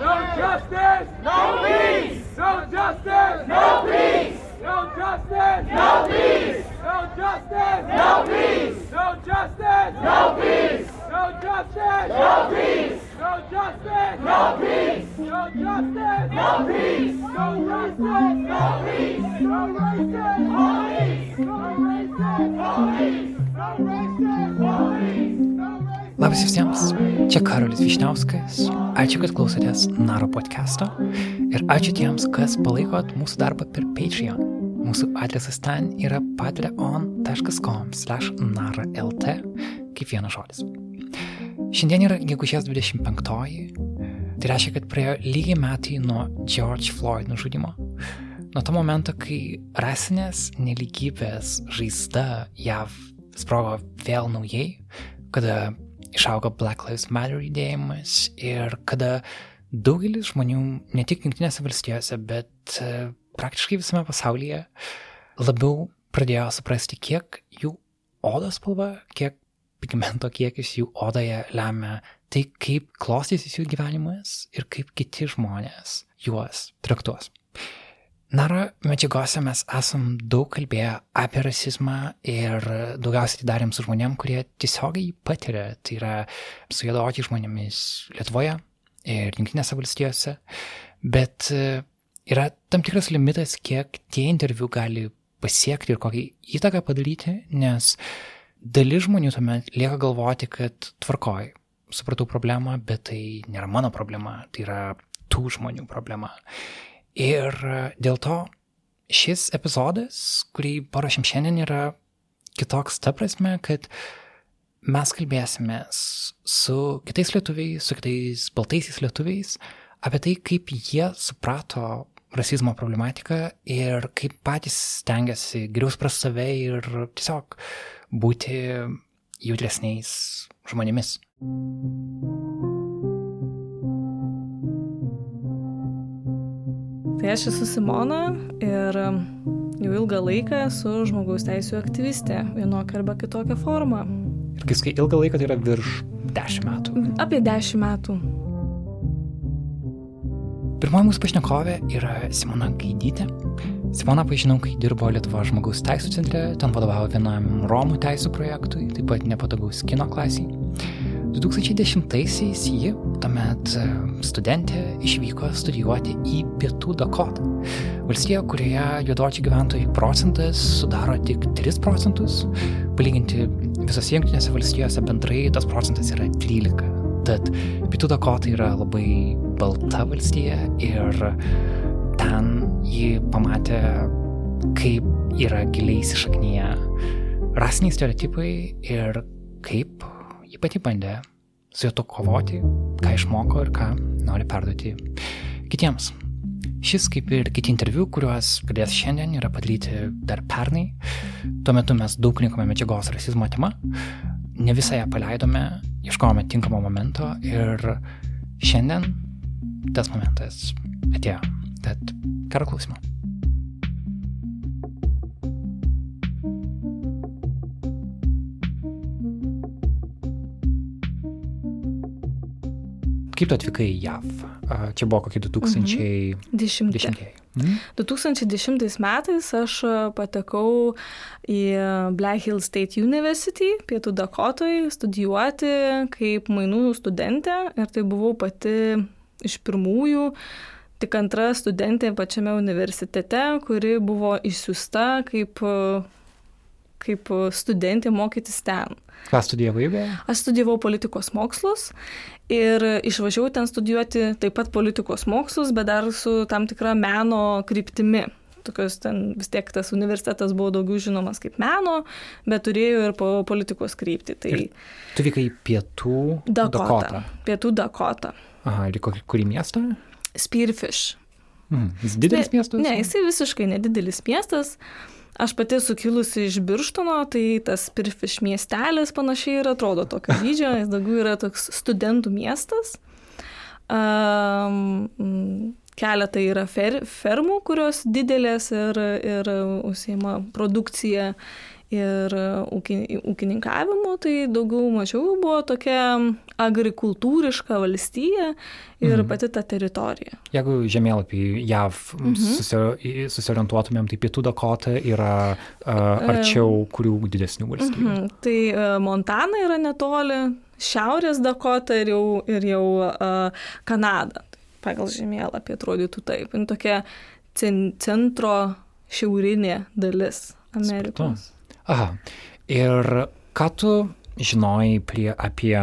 No justice, no peace. No justice, no peace. No justice, no peace. No justice, no peace. No justice, no peace. No justice, no peace. No justice, no peace. No justice, no peace. No justice, no peace. No racist, police. No racist, police. No racist. No. Labas visiems, čia Karolis Višniauskas. Ačiū, kad klausotės Naro podcast'o ir ačiū tiems, kas palaikot mūsų darbą per Patreon. Mūsų adresas ten yra patreon.com slash nara.lt kaip vienas žodis. Šiandien yra gegužės 25-oji. Tai reiškia, kad praėjo lygiai metai nuo George Floyd nužudimo. Nuo to momento, kai rasinės neligybės žaizda JAV sprogo vėl naujai, kada išaugo Black Lives Matter judėjimas ir kada daugelis žmonių, ne tik Junktinėse valstijose, bet e, praktiškai visame pasaulyje labiau pradėjo suprasti, kiek jų odos spalva, kiek pigmento kiekis jų odoje lemia tai, kaip klostysis jų gyvenimas ir kaip kiti žmonės juos traktuos. Naro medžiagose mes esam daug kalbėję apie rasizmą ir daugiausiai tai darėm su žmonėm, kurie tiesiogiai patiria. Tai yra su juodaodžiai žmonėmis Lietuvoje ir Junktinėse valstijose. Bet e, yra tam tikras limitas, kiek tie interviu gali pasiekti ir kokią įtaką padaryti, nes dalis žmonių tuomet lieka galvoti, kad tvarkoj, supratau problemą, bet tai nėra mano problema, tai yra tų žmonių problema. Ir dėl to šis epizodas, kurį paruošėm šiandien, yra kitoks ta prasme, kad mes kalbėsime su kitais lietuviais, su kitais baltaisiais lietuviais apie tai, kaip jie suprato rasizmo problematiką ir kaip patys stengiasi geriau supras save ir tiesiog būti jautresniais žmonėmis. Tai aš esu Simona ir jau ilgą laiką esu žmogaus teisų aktyvistė, vienokia arba kitokia forma. Ir kai sakai ilgą laiką, tai yra virš 10 metų. Apie 10 metų. Pirmoji mūsų pašnekovė yra Simona Gaidytė. Simona pažinau, kai dirbo Lietuvo žmogaus teisų centre, ten vadovavo vienam Romų teisų projektui, taip pat nepatogaus kino klasiai. 2010-aisiais ji, tuomet e, studentė, išvyko studijuoti į Pietų Dakotą. Valstija, kurioje juodočių gyventojų procentas sudaro tik 3 procentus, palyginti visose jungtinėse valstijose bendrai tas procentas yra 13. Tad Pietų Dakota yra labai balta valstija ir ten ji pamatė, kaip yra giliai įsišaknyje rasiniai stereotipai ir kaip pati bandė su juo kovoti, ką išmoko ir ką nori perduoti kitiems. Šis, kaip ir kiti interviu, kuriuos pradės šiandien, yra padaryti dar pernai. Tuo metu mes daug rinkome medžiagos rasizmo tema, ne visą ją paleidome, ieškojome tinkamo momento ir šiandien tas momentas atėjo. Tad karo klausimą. Kaip tu atvykai į JAV? Čia buvo kokie 2010. Dešimti. Mhm. 2010 metais aš patekau į Black Hill State University, Pietų Dakotoje, studijuoti kaip mainų studentė ir tai buvau pati iš pirmųjų, tik antra studentė pačiame universitete, kuri buvo išsiusta kaip, kaip studentė mokytis ten. Ką studijavai beje? Aš studijavau politikos mokslus ir išvažiavau ten studijuoti taip pat politikos mokslus, bet dar su tam tikra meno kryptimi. Tokios ten vis tiek tas universitetas buvo daugiau žinomas kaip meno, bet turėjo ir po politikos kryptį. Tai Ir Tu vykai į pietų Dakota. Dakotą. Pietų Dakota. Aha, ir kokį, kurį miestą? Spearfish. Mm, jis didelis Ne- miestas? Ne, jisai visiškai nedidelis miestas. Aš pati esu kilusi iš Birštono, tai tas Pirfiš miestelis panašiai ir atrodo tokio dydžio, jis daugiau yra toks studentų miestas. Um, keletą yra fer, fermų, kurios didelės ir, ir užsieima produkcija ir ūki- ūkininkavimu, tai daugiau mažiau buvo tokia agrikultūriška valstija ir Mhm. pati ta teritorija. Jeigu žemėlapį JAV Mhm. susiorientuotumėm, tai Pietų Dakota yra uh, arčiau kurių didesnių valstybių. Mhm. Tai e, Montana yra netoli, Šiaurės Dakota ir jau, ir jau uh, Kanada. Pagal žemėlapį atrodytų taip. Jin tokia cen, centro šiaurinė dalis Amerikos. Aha. Ir ką tu žinojai prie, apie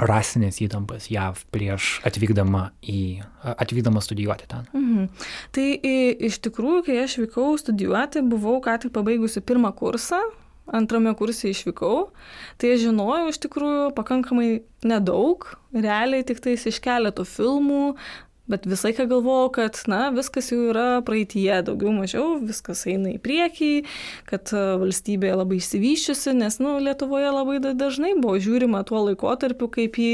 rasinės įtampas JAV prieš atvykdama, į, atvykdama studijuoti ten? Mhm. Tai iš tikrųjų, kai aš vykau studijuoti, buvau ką tik pabaigusi pirmą kursą, antrame kurse išvykau, tai žinojau iš tikrųjų pakankamai nedaug, realiai tik tais iš keletų filmų, bet visą laiką galvojau, kad, na, viskas jau yra praeitie, daugiau mažiau, viskas eina į priekį, kad e, valstybė labai išsivyščiusi, nes, nu, Lietuvoje labai da- dažnai buvo žiūrima tuo laikotarpiu kaip į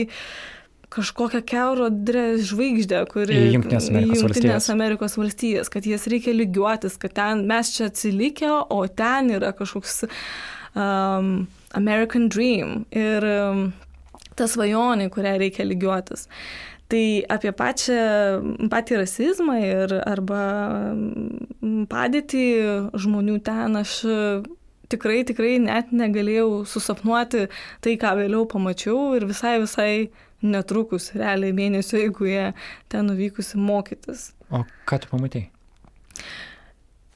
kažkokią keurodrę žvaigždę, kuri... Į Jungtines Amerikos valstijas. Amerikos valstijas, kad jas reikia lygiuotis, kad ten mes čia atsilikę, o ten yra kažkoks um, American Dream ir um, ta svajonė, kurią reikia lygiuotis. Tai apie pačią, patį rasizmą ir arba mm, padėtį žmonių ten aš tikrai, tikrai net negalėjau susapnuoti tai, ką vėliau pamačiau ir visai, visai netrukus, realiai mėnesio eigoje ten nuvykusi mokytis. O ką tu pamatai?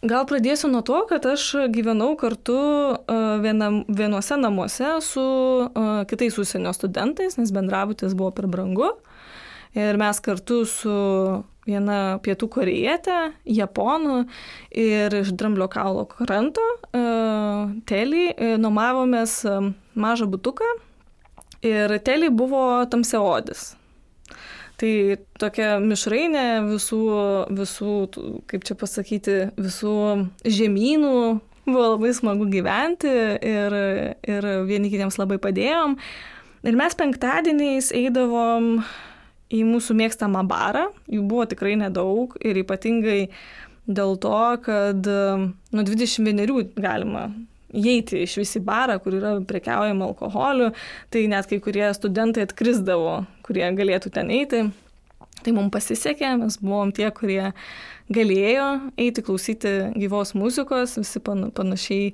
Gal pradėsiu nuo to, kad aš gyvenau kartu uh, vienam, vienuose namuose su uh, kitais užsienio studentais, nes bendrabutis buvo per brangu. Ir mes kartu su viena pietų korejietė, japonų ir iš Dramblio kaulo kranto, uh, telį, uh, nuomavomės uh, mažą butuką ir telį buvo tamsiaodis. Tai tokia mišrainė visų, visų, kaip čia pasakyti, visų žemynų. Buvo labai smagu gyventi ir, ir vieni kitiems labai padėjom. Ir mes penktadieniais eidavom į mūsų mėgstamą barą. Jų buvo tikrai nedaug ir ypatingai dėl to, kad nuo 21 galima įeiti iš visi barą, kur yra prekiaujama alkoholiu, tai net kai kurie studentai atkrisdavo, kurie galėtų ten eiti. Tai mums pasisekė, mes buvom tie, kurie galėjo eiti klausyti gyvos muzikos, visi pan- panašiai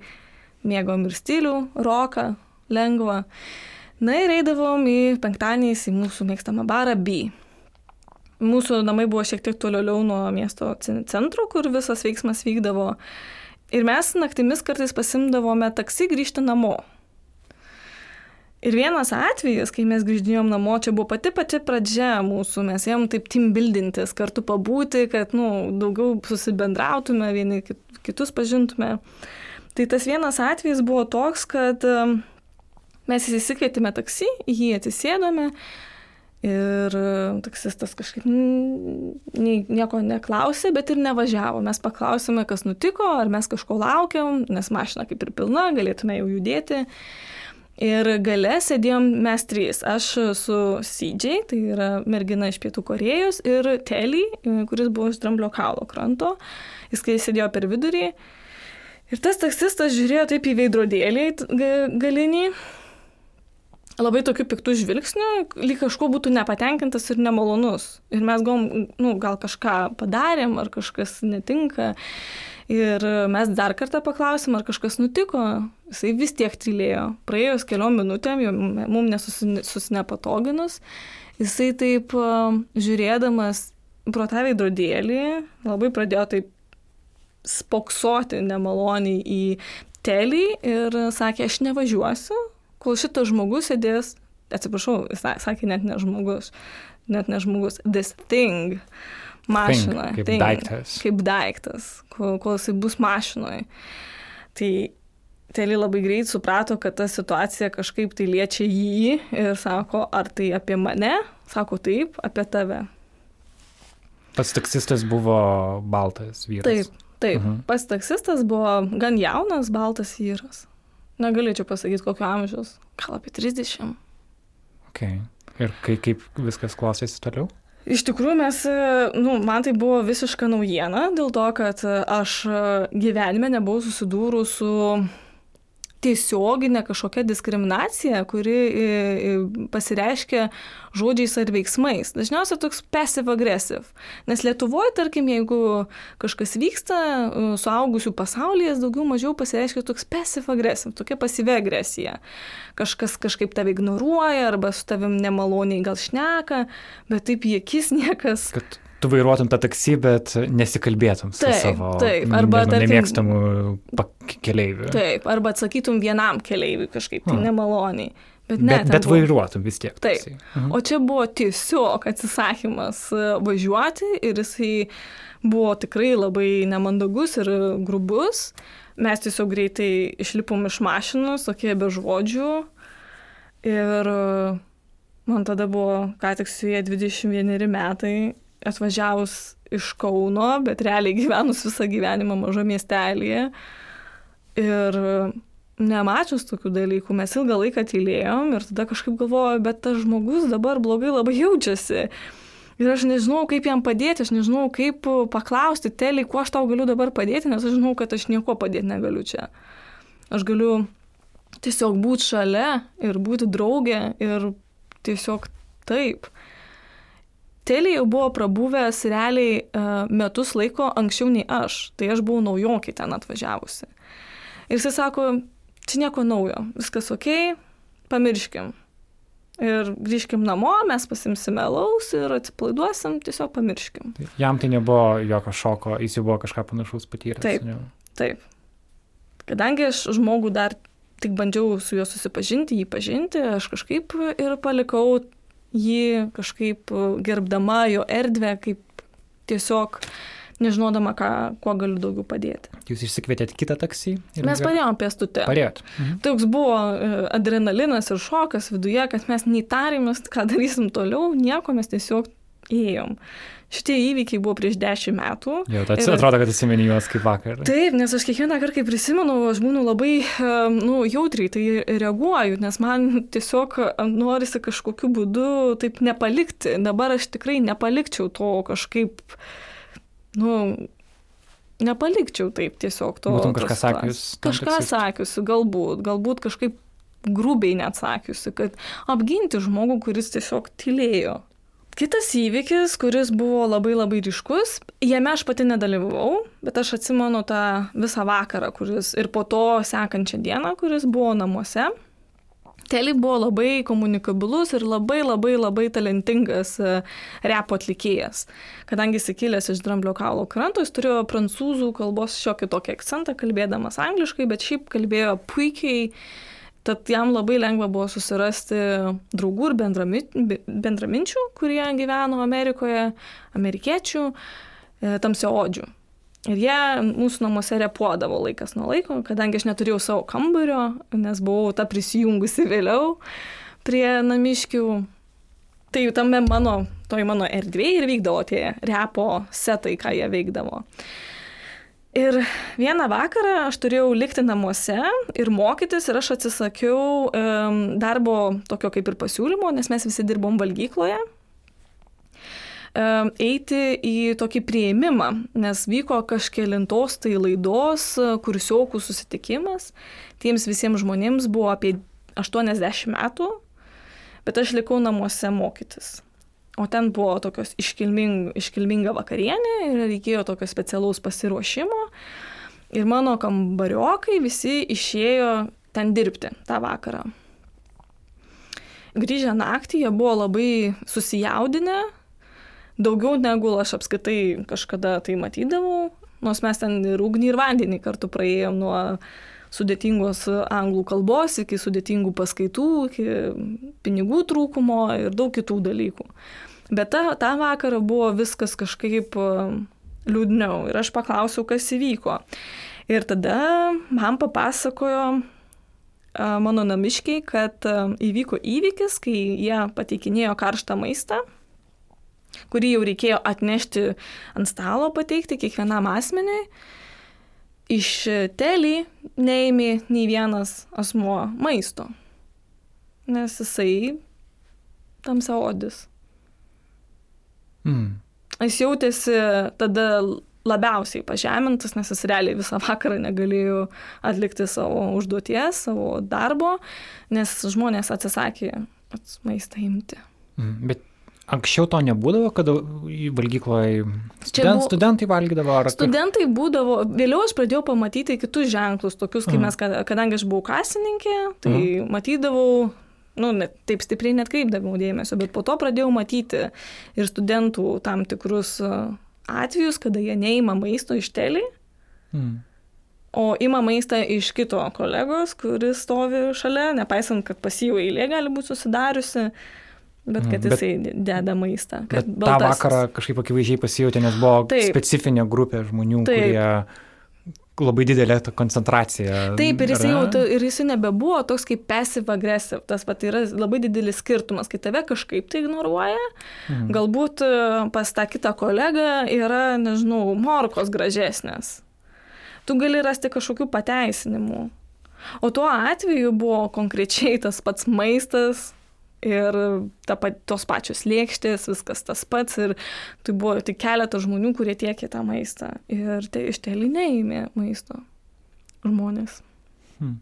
mėgom ir stilių, roką, lengvą. Na ir eidavom į penktadieniais į mūsų mėgstamą barą B. Mūsų namai buvo šiek tiek toliau nuo miesto cen- centro, kur visas veiksmas vykdavo. Ir mes naktimis kartais pasimdavome taksi grįžti namo. Ir vienas atvejis, kai mes grįždėjom namo, čia buvo pati pati pradžia mūsų, mes ėjom taip team buildintis, kartu pabūti, kad nu, daugiau susibendrautume, vieni kit- kitus pažintume. Tai tas vienas atvejis buvo toks, kad um, mes įsikvietėme taksi, jį atsisėdome ir um, taksistas kažkaip nieko neklausė, bet ir nevažiavo. Mes paklausėme, kas nutiko, ar mes kažko laukiam, nes mašina kaip ir pilna, galėtume jau judėti. Ir gale sėdėjom mes trys. Aš su CJ, tai yra mergina iš Pietų Korejos, ir Telly, kuris buvo iš Dramblio kaulo kranto. Jis kai sėdėjo per vidurį. Ir tas taksistas žiūrėjo taip į veidrodėlį galinį. Labai tokiu piktų žvilgsniu, lyg kažko būtų nepatenkintas ir nemalonus. Ir mes galvom, nu, gal kažką padarėm, ar kažkas netinka. Ir mes dar kartą paklausėm, ar kažkas nutiko. Jisai vis tiek tylėjo. Praėjus keliom minutėm, mums nesusinepatoginus, jisai taip žiūrėdamas pro tą veidrodėlį labai pradėjo taip spoksoti nemaloniai į telį ir sakė, aš nevažiuosiu, kol šitas žmogus sėdės, atsiprašau, jis sa- sakė net ne žmogus, net ne žmogus, this thing, mašina. kaip thing, daiktas. Kaip daiktas, kol, kol jisai bus mašinoje. Tai Teli labai greit suprato, kad ta situacija kažkaip tai liečia jį ir sako, ar tai apie mane? Sako taip, apie tave. Pats taksistas buvo baltas vyras. Taip, taip. Mhm. Mhm. Pas taksistas buvo gan jaunas, baltas vyras. Negalėčiau pasakyti, kokio amžiaus. Gal apie 30. Okay. Ir kai, kaip viskas klostėsi toliau? Iš tikrųjų, mes, e, nu, man tai buvo visiška naujiena, dėl to, kad e, aš e, gyvenime nebuvau susidūrus su tiesioginė kažkokia diskriminacija, kuri e, e, pasireiškia žodžiais ar veiksmais. Dažniausiai toks passive-aggressive. Nes Lietuvoje, tarkim, jeigu kažkas vyksta e, suaugusių pasaulyje, daugiau mažiau pasireiškia toks passive-aggressive, tokia pasyvi agresija. Kažkas kažkaip tave ignoruoja arba su tavim nemaloniai gal šneka, bet taip į akis niekas. Kad tu vairuotum tą taksi, bet nesikalbėtum su Taip, savo taip, arba, nežinau, tarkim- nemėgstamu keleiviu. Taip, arba atsakytum vienam keleiviui kažkaip tai nemaloniai. Bet, ne, bet bet vairuotum vis tiek. Taip. taksi. Mhm. O čia buvo tiesiog atsisakymas e, važiuoti ir jisai buvo tikrai labai nemandagus ir grubus. Mes tiesiog greitai išlipom iš mašinos, tokie be žodžių. Ir e, man tada buvo, ką tik su jie 21 metai, atvažiavus iš Kauno, bet realiai gyvenus visą gyvenimą mažo miestelėje. Ir nemačius tokių dalykų, mes ilgą laiką tylėjom ir tada kažkaip galvoju, bet tas žmogus dabar blogai labai jaučiasi. Ir aš nežinau, kaip jam padėti, aš nežinau, kaip paklausti, teliai, kuo aš tau galiu dabar padėti, nes aš žinau, kad aš nieko padėti negaliu čia. Aš galiu tiesiog būti šalia ir būti draugė ir tiesiog taip. Teliai jau buvo prabuvęs realiai uh, metus laiko anksčiau nei aš, tai aš buvau naujokį ten atvažiavusi. Ir jisai sako, čia nieko naujo, viskas ok, pamirškim. Ir grįžkim namo, mes pasimsime laus ir atsipalaiduosim, tiesiog pamirškim. Tai Jam tai nebuvo jokio šoko, jis jau buvo kažką panašaus patyręs. Taip. Taip. Kadangi aš žmogų dar tik bandžiau su juo susipažinti, jį pažinti, aš kažkaip ir palikau jį kažkaip gerbdama jo erdvę, kaip tiesiog nežinodama, ką, kuo galiu daugiau padėti. Jūs išsikvietėt kitą taksį? Mes parėjom pėstute. Parėjot. Mhm. Toks buvo e, adrenalinas ir šokas viduje, kad mes neįtarėmės, ką darysim toliau, nieko mes tiesiog ėjom. Šitie įvykiai buvo prieš dešimt metų. Jau, tai Ir- atrodo, kad atsimeni juos kaip vakar. Taip, nes aš kiekvieną kartą, kai prisimenu, aš būnu labai nu, jautriai tai reaguoju, nes man tiesiog norisi kažkokiu būdu taip nepalikti. Dabar aš tikrai nepalikčiau to kažkaip, nu, nepalikčiau taip tiesiog to. Būtum kažką sakius Kažką sakiusi, galbūt, galbūt kažkaip grubiai neatsakiusi, kad apginti žmogų, kuris tiesiog tylėjo. Kitas įvykis, kuris buvo labai labai ryškus, jame aš pati nedalyvavau, bet aš atsimenu tą visą vakarą, kuris ir po to sekančią dieną, kuris buvo namuose. Teli buvo labai komunikabilus ir labai labai labai talentingas e, repo atlikėjas. Kadangi jis kilęs iš Dramblio kaulo kranto, jis turėjo prancūzų kalbos šiokį tokį akcentą, kalbėdamas angliškai, bet šiaip kalbėjo puikiai, tad jam labai lengva buvo susirasti draugų ir bendrami- bendraminčių, kurie gyveno Amerikoje, amerikiečių, e, tamsiaodžių. Ir jie mūsų namuose repuodavo laikas nuo laiko, kadangi aš neturėjau savo kambario, nes buvau ta prisijungusi vėliau prie namiškių. Tai jau tame mano, toj mano erdvėje ir vykdavo tie repo setai, ką jie veikdavo. Ir vieną vakarą aš turėjau likti namuose ir mokytis ir aš atsisakiau um, darbo tokio kaip ir pasiūlymo, nes mes visi dirbom valgykloje em, eiti į tokį prieimimą, nes vyko kažkėlintos tai laidos kursiokų susitikimas. Tiems visiems žmonėms buvo apie 80 metų, bet aš likau namuose mokytis. O ten buvo tokios iškilming, iškilminga vakarienė ir reikėjo tokio specialaus pasiruošimo. Ir mano kambariokai visi išėjo ten dirbti tą vakarą. Grįžę naktį jie buvo labai susijaudinę, daugiau negu aš apskaitai kažkada tai matydavau, nors mes ten ir ugnį ir vandenį kartu praėjom nuo sudėtingos anglų kalbos iki sudėtingų paskaitų, iki pinigų trūkumo ir daug kitų dalykų. Bet tą, tą vakarą buvo viskas kažkaip e, liūdniau ir aš paklausiau, kas įvyko. Ir tada man papasakojo e, mano namiškiai, kad e, įvyko įvykis, kai jie pateikinėjo karštą maistą kurį jau reikėjo atnešti ant stalo pateikti kiekvienam asmeniui. Iš telį neėmė nei vienas asmuo maisto, nes jisai tamsiaodis. Mm. Jis jautėsi tada labiausiai pažemintas, nes jis realiai visą vakarą negalėjo atlikti savo užduoties, savo darbo, nes žmonės atsisakė maistą imti. Mm, bet Anksčiau to nebūdavo, kada į valgykloje student, buvo, studentai valgydavo? Ar... Studentai būdavo, vėliau aš pradėjau pamatyti kitus ženklus, tokius, kai mes, kadangi aš buvau kasininkė, tai mhm. matydavau, nu, net, taip stipriai net kreipdavau dėmesio, bet po to pradėjau matyti ir studentų tam tikrus atvejus, kada jie neima maisto iš telį. Mhm. O ima maistą iš kito kolegos, kuris stovi šalia, nepaisant, kad pas jų eilė gali būti susidariusi. Bet kad mm, jisai bet, deda maistą. Bet baltasis. tą vakarą kažkaip akivaizdžiai pasijutė, nes buvo Taip. specifinė grupė žmonių, Taip. kurie labai didelė ta koncentracija. Taip, ir jisai, jau, ir jisai nebebuvo toks kaip passive aggressive. Tas pat yra labai didelis skirtumas, kai tave kažkaip tai ignoruoja. Mhm. Galbūt e, pas tą kitą kolegą yra, nežinau, morkos gražesnės. Tu gali rasti kažkokių pateisinimų. O tuo atveju buvo konkrečiai tas pats maistas, ir ta, tos pačios lėkštės, viskas tas pats ir tai buvo tik keletas žmonių, kurie tiekė tą maistą ir tai iš tėlį neįmė maisto žmonės. Hmm.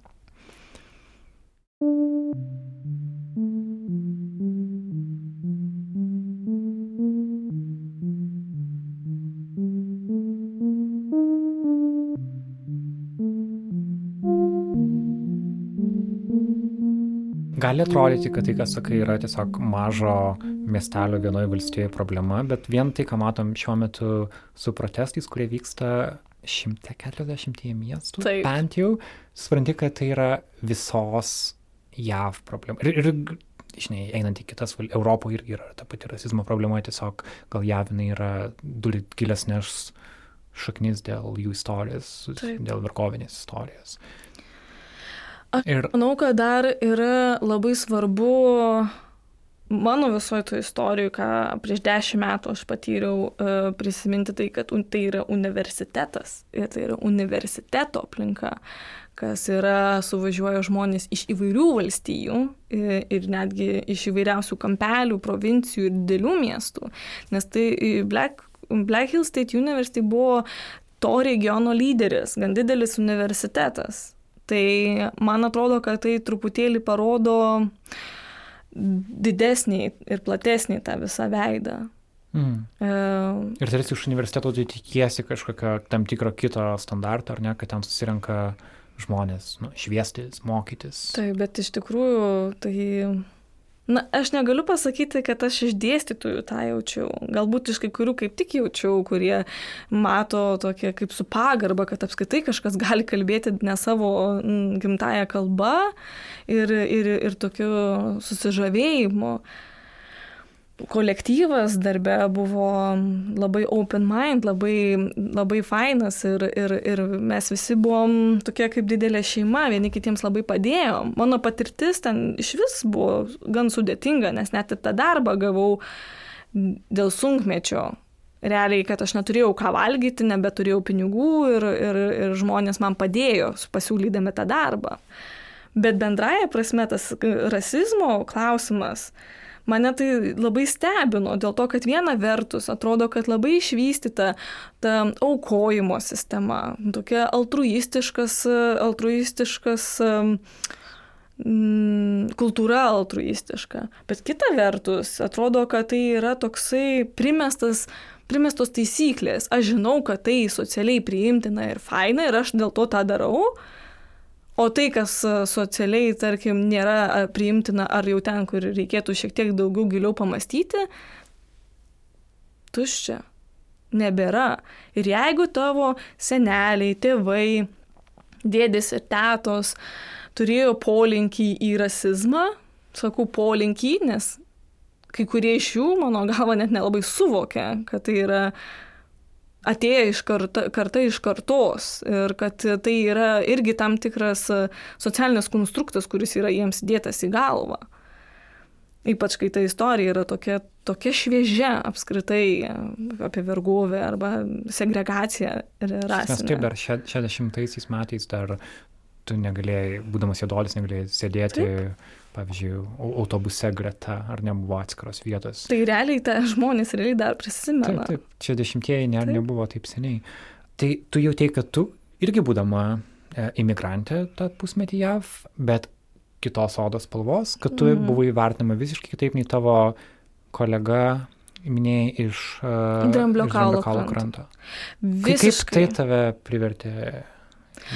Gali atrodyti, kad tai, ką sakai, yra tiesiog mažo miestelio vienoje valstijoje problema, bet vien tai, ką matom šiuo metu su protestais, kurie vyksta 140 miestų, Taip. bent jau, supranti, kad tai yra visos JAV problema. Ir, ir žinai, einant į kitas, Europoje irgi yra ta pati rasizmo problema, tiesiog gal JAV jinai yra gilesnės šaknis dėl jų istorijos, Taip. dėl verkovinės istorijos. Aš ir... manau, kad dar yra labai svarbu mano visoje to istorijoje, ką prieš dešimt metų aš patyriau, e, prisiminti tai, kad tai yra universitetas ir tai yra universiteto aplinka, kas yra, suvažiuoja žmonės iš įvairių valstijų ir netgi iš įvairiausių kampelių, provincijų ir didelių miestų, nes tai Black, Black Hill State University buvo to regiono lyderis, gan didelis universitetas. Tai man atrodo, kad tai truputėlį parodo didesnį ir platesnį tą visą veidą. Mm. E... Ir tarsi iš universiteto tu tikiesi kažkokio tam tikro kito standarto, ar ne, kad ten susirenka žmonės nu, šviestis, mokytis. Taip, bet iš tikrųjų tai Na, aš negaliu pasakyti, kad aš iš dėstytojų tą jaučiau. Galbūt iš kai kurių kaip tik jaučiau, kurie mato tokie kaip su pagarba, kad apskaitai kažkas gali kalbėti ne savo gimtają kalbą ir, ir, ir tokiu susižavėjimu. Uh, kolektyvas darbe buvo labai open mind, labai, labai fainas ir, ir, ir mes visi buvom tokie kaip didelė šeima, vieni kitiems labai padėjom. Mano patirtis ten iš vis buvo gan sudėtinga, nes net ir tą darbą gavau dėl sunkmečio. Realiai, kad aš neturėjau ką valgyti, nebeturėjau pinigų ir, ir, ir žmonės man padėjo pasiūlydami tą darbą. Bet bendraja prasme tas rasizmo klausimas, uh, mane tai labai stebino, dėl to, kad viena vertus atrodo, kad labai išvystyta ta aukojimo sistema, tokia altruistiškas, altruistiškas kultūra altruistiška. Bet kita vertus, atrodo, kad tai yra toksai primestas primestos taisyklės. Aš žinau, kad tai socialiai priimtina ir faina ir aš dėl to tą darau, O tai, kas e, socialiai, tarkim, nėra priimtina ar jau ten, kur reikėtų šiek tiek daugiau giliau pamastyti, tuščia. Nebėra. Ir jeigu tavo seneliai, tėvai, dėdės ir tetos turėjo polinkį į rasizmą, sakau polinkį, nes kai kurie iš jų, mano galva, net nelabai suvokia, kad tai yra atėję iš karta, karta iš kartos ir kad tai yra irgi tam tikras socialinis konstruktas, kuris yra jiems dėtas į galvą. Ypač kai ta istorija yra tokia, tokia šviežia apskritai apie vergovę arba segregaciją ir rasę. Mes taip dar 60 metais dar tu negalėjai, būdamas juodolis, negalėjai sėdėti, Taip. Pavyzdžiui, au- autobuse greta, ar nebuvo atskiros vietos. Tai realiai ta žmonės realiai dar Taip, prisimena. taip, čia dešimtieji ne, Taip. nebuvo taip seniai. Tai tu jautei, kad tu irgi būdama e, imigrantė tą pusmetį JAV, bet kitos odos spalvos, kad tu Mhm. buvai vertinama visiškai kitaip nei tavo kolega, minėjai, iš uh, Dramblio kaulo kranto. kranto. Kaip Visiškai. tai tave privertė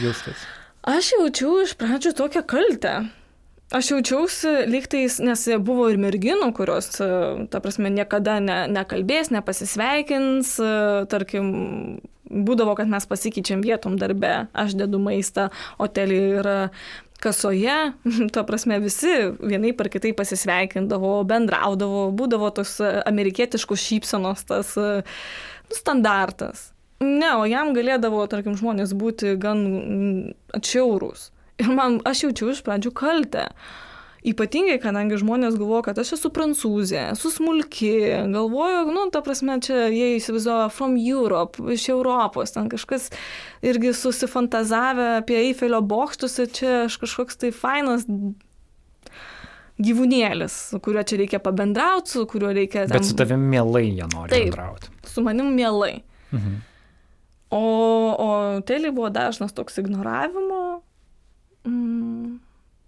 jaustis? Aš jaučiau iš pradžių tokią kaltę. Aš jaučiausi lygtais, nes buvo ir merginų, kurios, e, ta prasme, niekada ne, nekalbės, nepasisveikins, e, tarkim, būdavo, kad mes pasikeičiam vietom darbe, aš dedu maistą, hotelį yra kasoje, ta prasme, visi vienai par kitai pasisveikindavo, bendraudavo, būdavo tos amerikietiškos šypsenos, tas e, standartas. Ne, o jam galėdavo, tarkim, žmonės būti gan atšiaurūs. Ir man, aš jaučiau iš pradžių kaltę. Ypatingai, kadangi žmonės galvoja, kad aš esu prancūzė, esu smulki, galvoju, nu, ta prasme, čia jie įsivaizduoja from Europe, iš Europos, ten kažkas irgi susifantazavę apie Eifelio bokštus ir čia aš kažkoks tai fainas gyvūnėlis, su kuriuo čia reikia pabendrauti, su kuriuo reikia... Bet su tavimi mielai jie nori Taip. bendrauti. Su manim mielai. Mhm. O, o teliai buvo dažnas toks ignoravimo,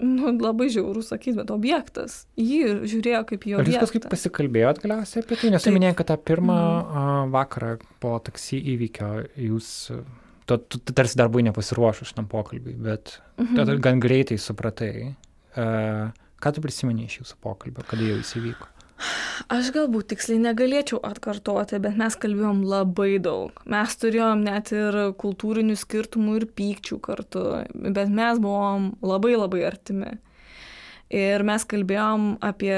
nu, labai žiaurų sakyti, bet objektas. Jį žiūrėjo kaip į Ar jūs kažkaip pasikalbėjot galiausiai apie tai? Nes Taip. minėjai, kad tą pirmą a, vakarą po taksi įvykio jūs, tu, tu, tu tarsi dar buvai nepasiruošus šitam pokalbiui, bet Mhm. tada gan greitai supratai. A, ką tu prisimeni iš jūsų pokalbio, kada jau jis įvyko? Aš galbūt tiksliai negalėčiau atkartoti, bet mes kalbėjom labai daug. Mes turėjom net ir kultūrinių skirtumų ir pykčių kartu, bet mes buvom labai labai artimi. Ir mes kalbėjom apie,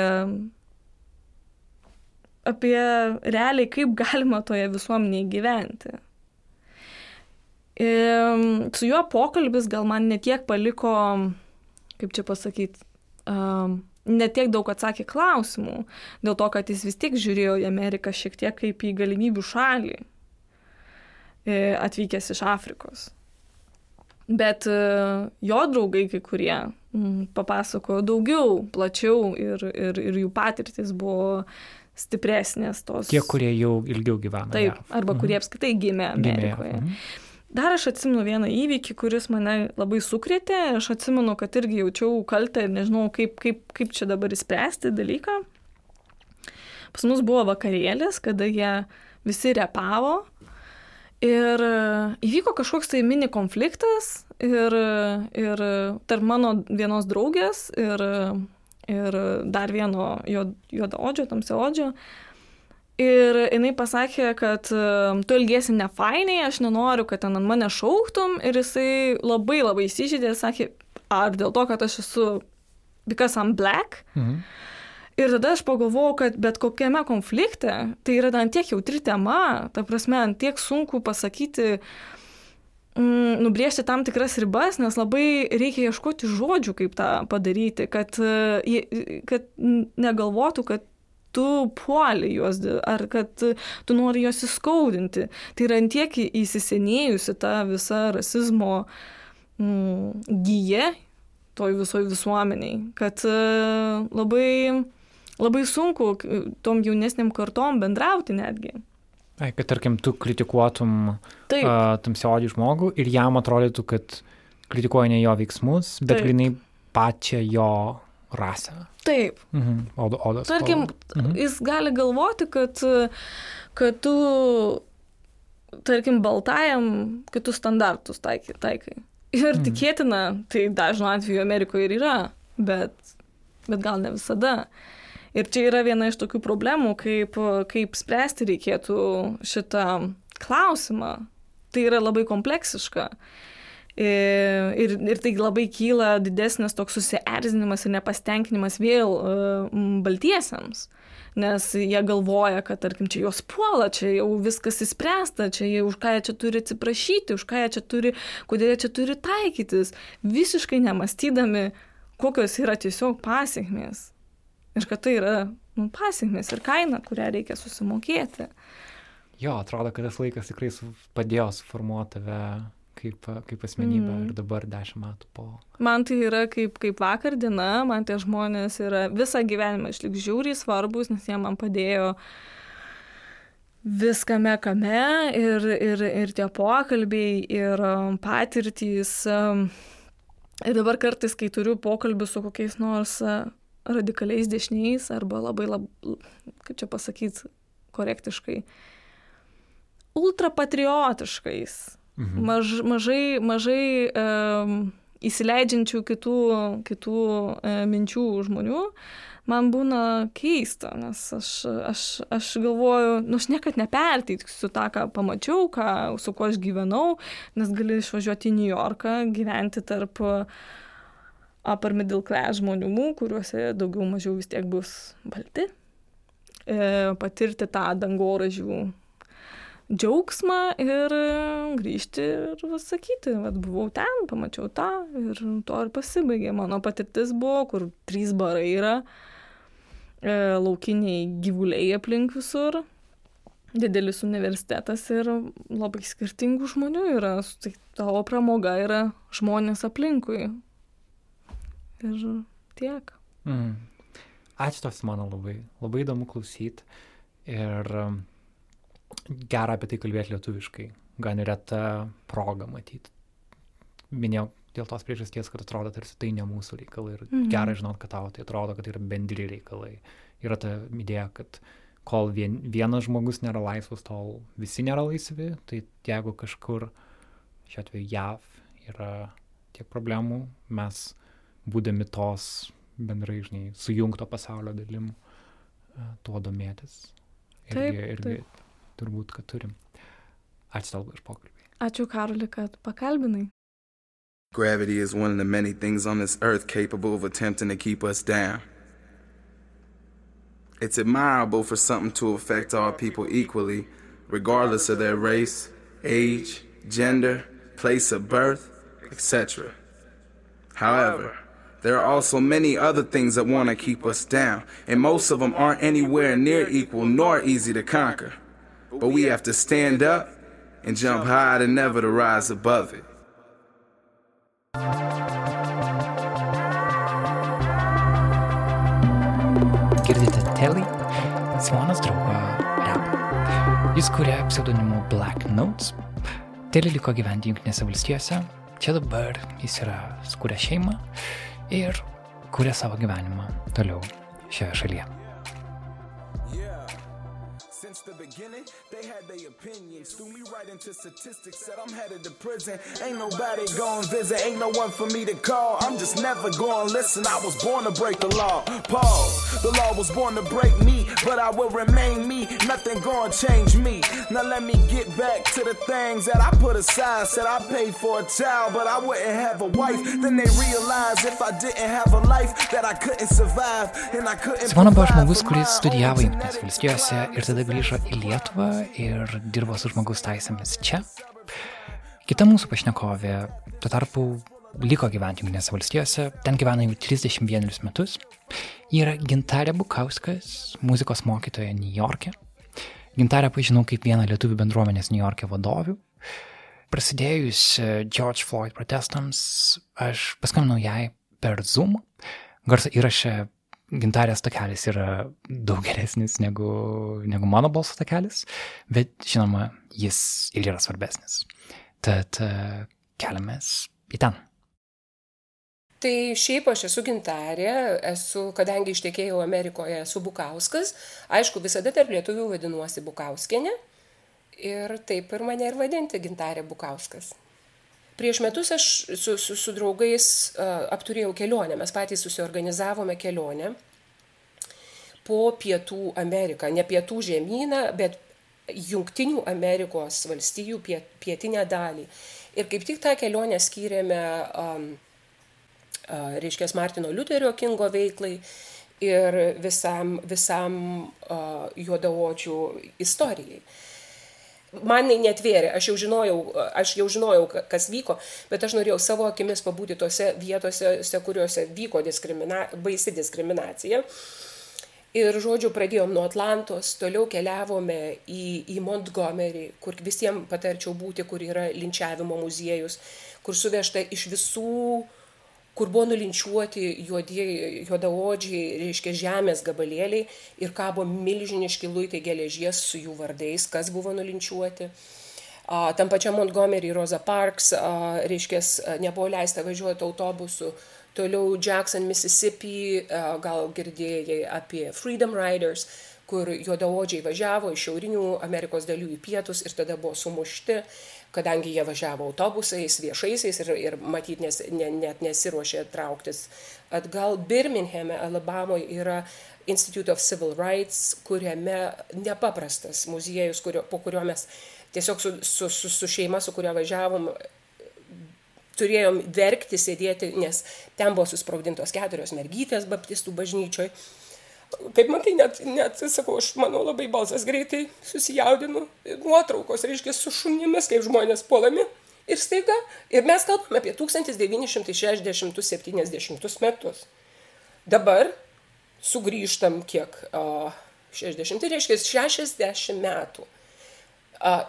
apie realiai, kaip galima toje visuomenėje gyventi. Ir su juo pokalbis gal man netiek paliko, kaip čia pasakyti, um, netiek daug atsakė klausimų, dėl to, kad jis vis tiek žiūrėjo į Ameriką šiek tiek kaip į galimybių šalį, e, atvykęs iš Afrikos. Bet e, jo draugai kai kurie papasakojo daugiau, plačiau ir, ir, ir jų patirtis buvo stipresnės tos. Tie, kurie jau ilgiau gyvena. Taip, arba kurie apskritai gimė Gimė. Amerikoje. Mhm. Dar aš atsimenu vieną įvykį, kuris mane labai sukrėtė. Aš atsimenu, kad irgi jaučiau kaltę ir nežinau, kaip, kaip, kaip čia dabar įspręsti dalyką. Pas mus buvo vakarėlis, kada jie visi repavo. Ir e, įvyko kažkoks tai mini konfliktas ir, ir tarp mano vienos draugės ir, ir dar vieno juodaodžio, tamsiaodžio. Ir jinai pasakė, kad e, tu ilgėsi ne fainiai, aš nenoriu, kad ten ant mane šauktum. Ir jisai labai labai įsižydė ir sakė, ar dėl to, kad aš esu, because I'm black. Mhm. Ir tada aš pagalvojau, kad bet kokiame konflikte tai yra ant tiek jautri tema, ta prasme, ant tiek sunku pasakyti, mm, nubriežti tam tikras ribas, nes labai reikia ieškoti žodžių, kaip tą padaryti, kad, e, kad negalvotų, kad tu puoli juos ar kad tu nori juos įskaudinti. Tai yra antiek įsisenėjusi ta visa rasizmo mm, gyje toj visoj visuomeniai, kad e, labai, labai sunku tom jaunesniam kartom bendrauti netgi. Ai, kad tarkim, tu kritikuotum Taip, uh, tamsiodį žmogų ir jam atrodytų, kad kritikuoja ne jo veiksmus, bet grinai pačią jo rasę. taip. Mhm. Odo, odos. Tarkim. Mhm. jis gali galvoti, kad, kad tu, tarkim, baltajam, tu standartus taikai. taikai. Ir Mhm. tikėtina, tai dažnu atveju Amerikoje ir yra, bet, bet gal ne visada. Ir čia yra viena iš tokių problemų, kaip, kaip spręsti reikėtų šitą klausimą. Tai yra labai kompleksiška. Ir, ir, ir tai labai kyla didesnis toks susierzinimas ir nepastenkinimas vėl uh, baltiesiams. Nes jie galvoja, kad, tarkim, čia juos puola, čia jau viskas įspręsta, čia jie už ką jie čia turi atsiprašyti, už ką jie čia turi, kodėl jie čia turi taikytis, visiškai nemastydami, kokios yra tiesiog pasiekmės. Ir kad tai yra nu, pasiekmės ir kaina, kurią reikia susimokėti. Jo, atrodo, kad tas laikas tikrai padėjo suformuoti tave kaip, kaip asmenybę mm. ir dabar dešimt metų po. Man tai yra kaip, kaip vakar diena, man tie žmonės yra visą gyvenimą išlik žiūriai svarbus, nes jie man padėjo viskame kame ir, ir, ir tie pokalbiai, ir um, patirtys. Um, ir dabar kartais, kai turiu pokalbį su kokiais nors uh, radikaliais dešiniais arba labai, lab, kaip čia pasakyti korektiškai, ultrapatriotiškais Mhm. Maž, mažai, mažai um, įsileidžiančių kitų, kitų e, minčių žmonių, man būna keista, nes aš, aš, aš galvoju, nu aš niekad neperteiksiu tą, ką pamačiau, ką, su kuo aš gyvenau, nes gali išvažiuoti į New Yorką, gyventi tarp upper middle class žmonių, kuriuose daugiau mažiau vis tiek bus balti, e, patirti tą dangoražių džiaugsmą ir grįžti ir sakyti, kad buvau ten, pamačiau tą ir to ir pasibaigė. Mano patirtis buvo, kur trys barai yra, e, laukiniai gyvuliai aplink visur, didelis universitetas ir labai skirtingų žmonių yra. Tai tavo pramoga yra žmonės aplinkui. Ir tiek. Mm. Ačiū tos mano labai, labai įdomu klausyti. Ir gera apie tai kalbėti lietuviškai, gan reta proga matyti. Minėjau dėl tos priežasties, kad atrodo tarsi tai ne mūsų reikalai ir mhm. gerai žinot, kad tau tai atrodo, kad tai yra bendri reikalai. Yra ta idėja, kad kol vien, vienas žmogus nėra laisvas, tol visi nėra laisvi, tai jeigu kažkur, šiuo atveju JAV, yra tiek problemų, mes būdami tos bendrai, žinai, sujungto pasaulio dalim, e, tuo domėtis. Irgi, taip, irgi taip turbūt, kad turim. Ačiū tau už pokalbį. Ačiū Karoli, kad pakalbinai. Gravity is one of the many things on this earth capable of attempting to keep us down. It's admirable for something to affect all people equally, regardless of their race, age, gender, place of birth, etc. However, there are also many other things that want to keep us down, and most of them aren't anywhere near equal nor easy to conquer. But we have to stand up and jump high and never to rise above it. Girdite Telly, Simonas draugo rap. Jis kuria pseudonimu Black Notes. Telly liko gyventi Junktinėse valstijose. Čia dabar jis yra skūrė šeimą ir kuria savo gyvenimą toliau šioje šalyje. Since the beginning, they had their opinions. Threw me right into statistics, said I'm headed to prison. Ain't nobody going visit, ain't no one for me to call. I'm just never going to listen. I was born to break the law. Pause. The law was born to break me, but I will remain me. Nothing gonna change me. Now let me get back to the things that I put aside. Said I paid for a child, but I wouldn't have a wife. Then they realized if I didn't have a life that I couldn't survive and I couldn't. Buvo žmogus, kuris studijavo Junktinės valstijose ir tada grįžo grįžo į Lietuvą ir dirbo su žmogaus teisėmis čia. Kita mūsų pašnekovė, tuo tarpu, liko gyventi Junktinėse valstijose, ten gyvena jau 31 metus. Ji yra Gintarė Bukauskas, muzikos mokytoja New York'e. Gintarę pažinau kaip vieną lietuvių bendruomenės New York'e vadovių. Prasidėjus e, George Floyd protestams, aš paskambinau jai per Zoom. Garso įrašę gintarės takelis yra daug geresnis negu, negu mano balso takelis, bet žinoma, jis ir yra svarbesnis. Tad uh, keliamės į ten. Tai šiaip aš esu gintarė, esu, kadangi ištekėjau Amerikoje, esu Bukauskas, aišku, visada tarp lietuvių vadinuosi Bukauskinė ir taip ir mane ir vadinti gintarė Bukauskas. Prieš metus aš su, su, su draugais uh, apturėjau kelionę, mes patys susiorganizavome kelionę po Pietų Ameriką, ne Pietų žemyną, bet Junktinių Amerikos valstijų piet, pietinę dalį. Ir kaip tik tą kelionę skyrėme, um, uh, reiškia, Martino Liuterio Kingo veiklai ir visam, visam uh, juodaodžių istorijai man tai netvėrė, aš jau, žinojau, aš jau žinojau, kas vyko, bet aš norėjau savo akimis pabūti tose vietose, kuriuose vyko diskrimina, baisi diskriminacija. Ir, žodžiu, pradėjom nuo Atlantos, toliau keliavome į, į Montgomery, kur visiems patarčiau būti, kur yra linčiavimo muziejus, kur suvežta iš visų, kur buvo nulinčiuoti juodieji, juodaodžiai, reiškia žemės gabalėliai ir kabo milžiniški luitai geležies su jų vardais, kas buvo nulinčiuoti. Tam pačiam Montgomery, Rosa Parks, reiškia, nebuvo leista važiuoti autobusu Toliau Jackson, Mississippi, gal girdėjai apie Freedom Riders, kur juodaodžiai važiavo iš šiaurinių Amerikos dalių į pietus ir tada buvo sumušti, kadangi jie važiavo autobusais, viešaisiais ir, ir matyt, nes, ne, net nesiruošė trauktis. Atgal Birminghame, Alabamoje yra Institute of Civil Rights, kuriame nepaprastas muziejus, kurio, po kurio mes tiesiog su, su, su, su šeima, su kuria važiavom, turėjom verkti, sėdėti, nes ten buvo susprogdintos keturios mergytės baptistų bažnyčioj. Kaip man tai net, net, sakau, aš manau, labai balsas greitai susijaudinu. Nuotraukos, reiškia, su šunimis, kaip žmonės puolami. Ir staiga, ir mes kalbame apie 1960-70 metus. Dabar sugrįžtam kiek, o, 60, tai reiškia 60 metų.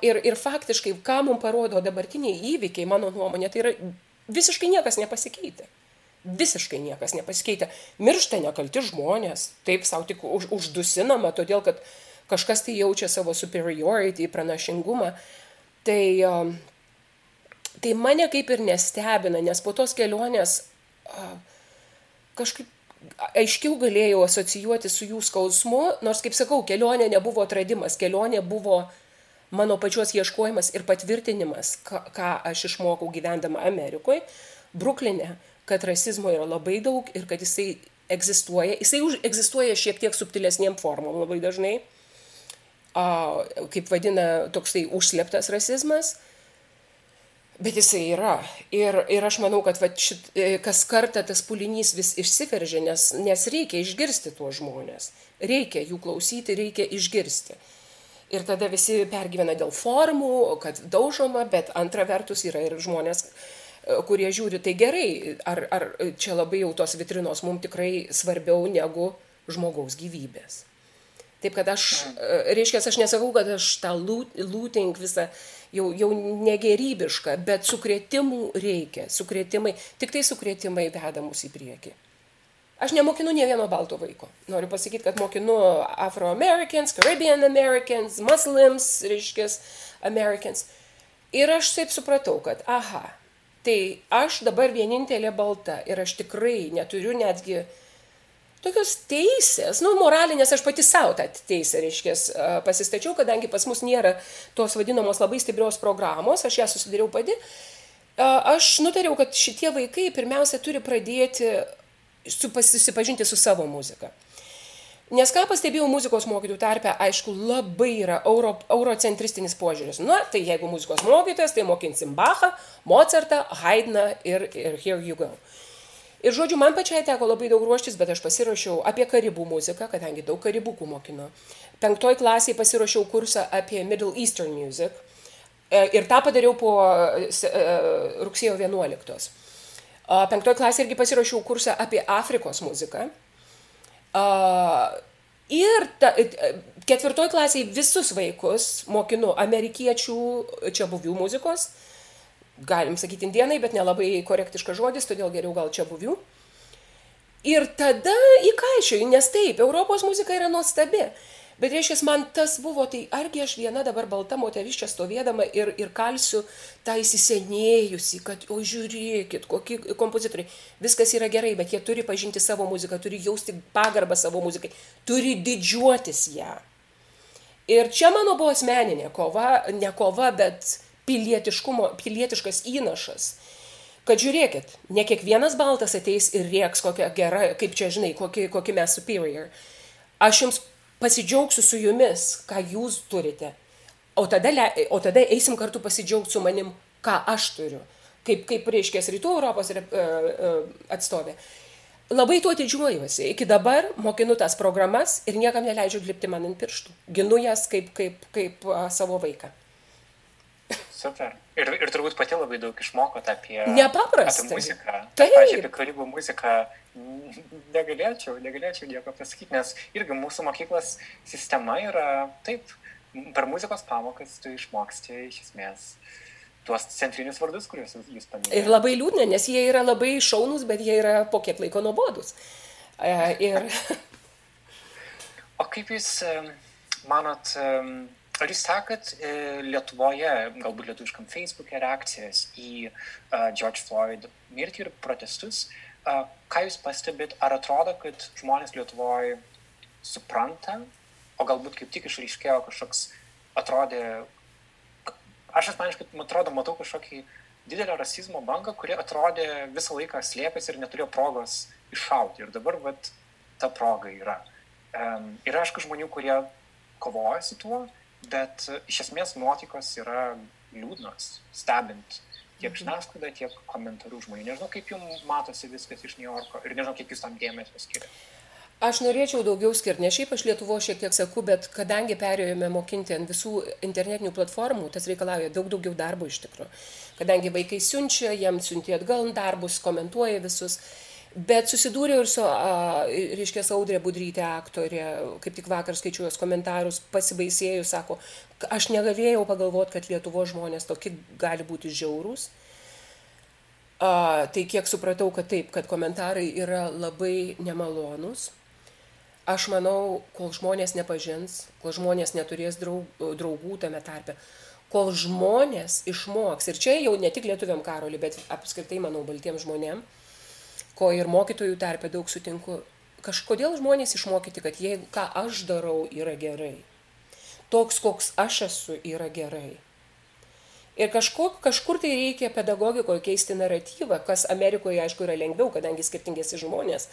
Ir, ir faktiškai, ką mums parodo dabartiniai įvykiai, mano nuomonė, tai yra visiškai niekas nepasikeitė. Visiškai niekas nepasikeitė. Miršta nekalti žmonės, taip savo tik už, uždusinama, todėl kad kažkas tai jaučia savo superiority, pranašingumą. Tai, tai mane kaip ir nestebina, nes po tos kelionės kažkaip aiškiau galėjau asocijuoti su jų skausmu, nors, kaip sakau, kelionė nebuvo atradimas, kelionė buvo mano pačios ieškojimas ir patvirtinimas, ką, ką aš išmokau gyvendama Amerikoje, Bruklinė, kad rasizmo yra labai daug ir kad jisai egzistuoja. Jisai už, egzistuoja šiek tiek subtilesniem formom labai dažnai, a, kaip vadina toksai užsleptas rasizmas. Bet jisai yra. Ir, ir aš manau, kad va, šit, e, kas kartą tas pulinys vis išsiveržia, nes, nes reikia išgirsti tuos žmonės. Reikia jų klausyti, reikia išgirsti. Ir tada visi pergyvena dėl formų, kad daužoma, bet antra vertus yra ir žmonės, kurie žiūri, tai gerai, ar, ar čia labai jau tos vitrinos mums tikrai svarbiau negu žmogaus gyvybės. Taip kad aš, e, reiškia, aš nesakau, kad aš tą looting visą jau, jau negerybišką, bet sukrėtimų reikia, sukrėtimai, tik tai sukrėtimai veda mus į priekį. Aš nemokinu ne vieno balto vaiko. Noriu pasakyti, kad mokinu Afro-Americans, Caribbean Americans, Muslims, reiškia, Americans. Ir aš taip supratau, kad, aha, tai aš dabar vienintelė balta ir aš tikrai neturiu netgi tokios teisės, nu, moralinės, aš pati savo tą teisę, reiškia, pasistačiau, kadangi pas mus nėra tos vadinamos labai stiprios programos, aš ją susidariau pati. Aš nutariau, kad šitie vaikai pirmiausia turi pradėti su, susipažinti su savo muzika. Nes ką pastebėjau muzikos mokytojų tarpe, aišku, labai yra euro, eurocentristinis požiūris. Na, tai jeigu muzikos mokytojas, tai mokinsim Bachą, Mozartą, Haydną ir, ir Here You Go. Ir žodžiu, man pačiai teko labai daug ruoštis, bet aš pasirašiau apie karibų muziką, kadangi daug karibukų mokino. Penktoj klasiai pasirašiau kursą apie Middle Eastern Music e, ir tą padariau po e, rugsėjo 11. Penktoje klasėje irgi pasirašiau kursą apie Afrikos muziką. Ir ta, ketvirtoje klasėje visus vaikus mokinu amerikiečių čia buvių muzikos. Galim sakyti indienai, bet nelabai korektiškas žodis, todėl geriau gal čia buvių. Ir tada įkaišioju, nes taip, Europos muzika yra nuostabi. Bet reiškia, man tas buvo, tai argi aš viena dabar balta moteris čia stovėdama ir, ir kalsiu tą įsisenėjusi, kad, o žiūrėkit, kokie kompozitoriai, viskas yra gerai, bet jie turi pažinti savo muziką, turi jausti pagarbą savo muzikai, turi didžiuotis ją. Ir čia mano buvo asmeninė kova, ne kova, bet pilietiškas įnašas. Kad žiūrėkit, ne kiekvienas baltas ateis ir rieks kokią gerą, kaip čia žinai, kokį, kokį mes superior. Aš jums pasidžiaugsiu su jumis, ką jūs turite. O tada, o tada eisim kartu pasidžiaugti su manim, ką aš turiu. Kaip, kaip reiškia rytų Europos uh, uh, atstovė. Labai tuo didžiuojuosi. Iki dabar mokinu tas programas ir niekam neleidžiu lipti man ant pirštų. Ginu jas kaip, kaip, kaip savo vaiką. Super. Ir, ir turbūt pati labai daug išmokot apie, Nepaprastai. apie muziką. Taip. Pavyzdžiui, apie karibų muziką negalėčiau, negalėčiau nieko pasakyti, nes irgi mūsų mokyklos sistema yra taip, per muzikos pamokas tu išmoksti iš esmės tuos centrinius vardus, kuriuos jūs- paminėjote. Ir labai liūdna, nes jie yra labai šaunus, bet jie yra po kiek laiko nuobodus. E, Ir O kaip jūs manot, ar jūs sekat e, Lietuvoje, galbūt lietuviškam Facebook'e reakcijas į uh, George Floyd mirtį ir protestus? Uh, ką jūs pastebit, ar atrodo, kad žmonės Lietuvoje supranta, o galbūt kaip tik išryškėjo kažkoks, atrodė, aš asmeniškai, man atrodo, matau kažkokį didelę rasizmo bangą, kuri atrodė visą laiką slėpėsi ir neturėjo progos iššauti. Ir dabar, vat, ta proga yra. Um, yra, aišku, žmonių, kurie kovoja su tuo, bet e, iš esmės nuotaikos yra liūdnos, stebint tiek žiniasklaidą, tiek komentarų žmonių. Nežinau, kaip jums matosi viskas iš New Yorko ir nežinau, kiek jūs tam dėmesio skiriate. Aš norėčiau daugiau skirti, ne šiaip aš Lietuvo šiek tiek sakau, bet kadangi perėjome mokinti ant visų internetinių platformų, tas reikalauja daug daugiau darbo iš tikrųjų. Kadangi vaikai siunčia, jiems siunti atgal darbus, komentuoja visus. Bet susidūriau ir su, a, reiškia, Audrė Budrytė aktorė, kaip tik vakar skaičiu jos komentarus, pasibaisėjus, sako, "K- aš negalėjau pagalvoti, kad Lietuvo žmonės tokie gali būti žiaurūs. A, tai kiek supratau, kad taip, kad komentarai yra labai nemalonūs. Aš manau, kol žmonės nepažins, kol žmonės neturės draug, draugų tame tarpe, kol žmonės išmoks, ir čia jau ne tik lietuviam karoliui, bet apskritai, manau, baltiems žmonėm, ko ir mokytojų tarpe daug sutinku, kažkodėl žmonės išmokyti, kad jei ką aš darau yra gerai, toks, koks aš esu, yra gerai. Ir kažko, kažkur tai reikia pedagogikoje keisti naratyvą, kas Amerikoje, aišku, yra lengviau, kadangi skirtingėsi žmonės,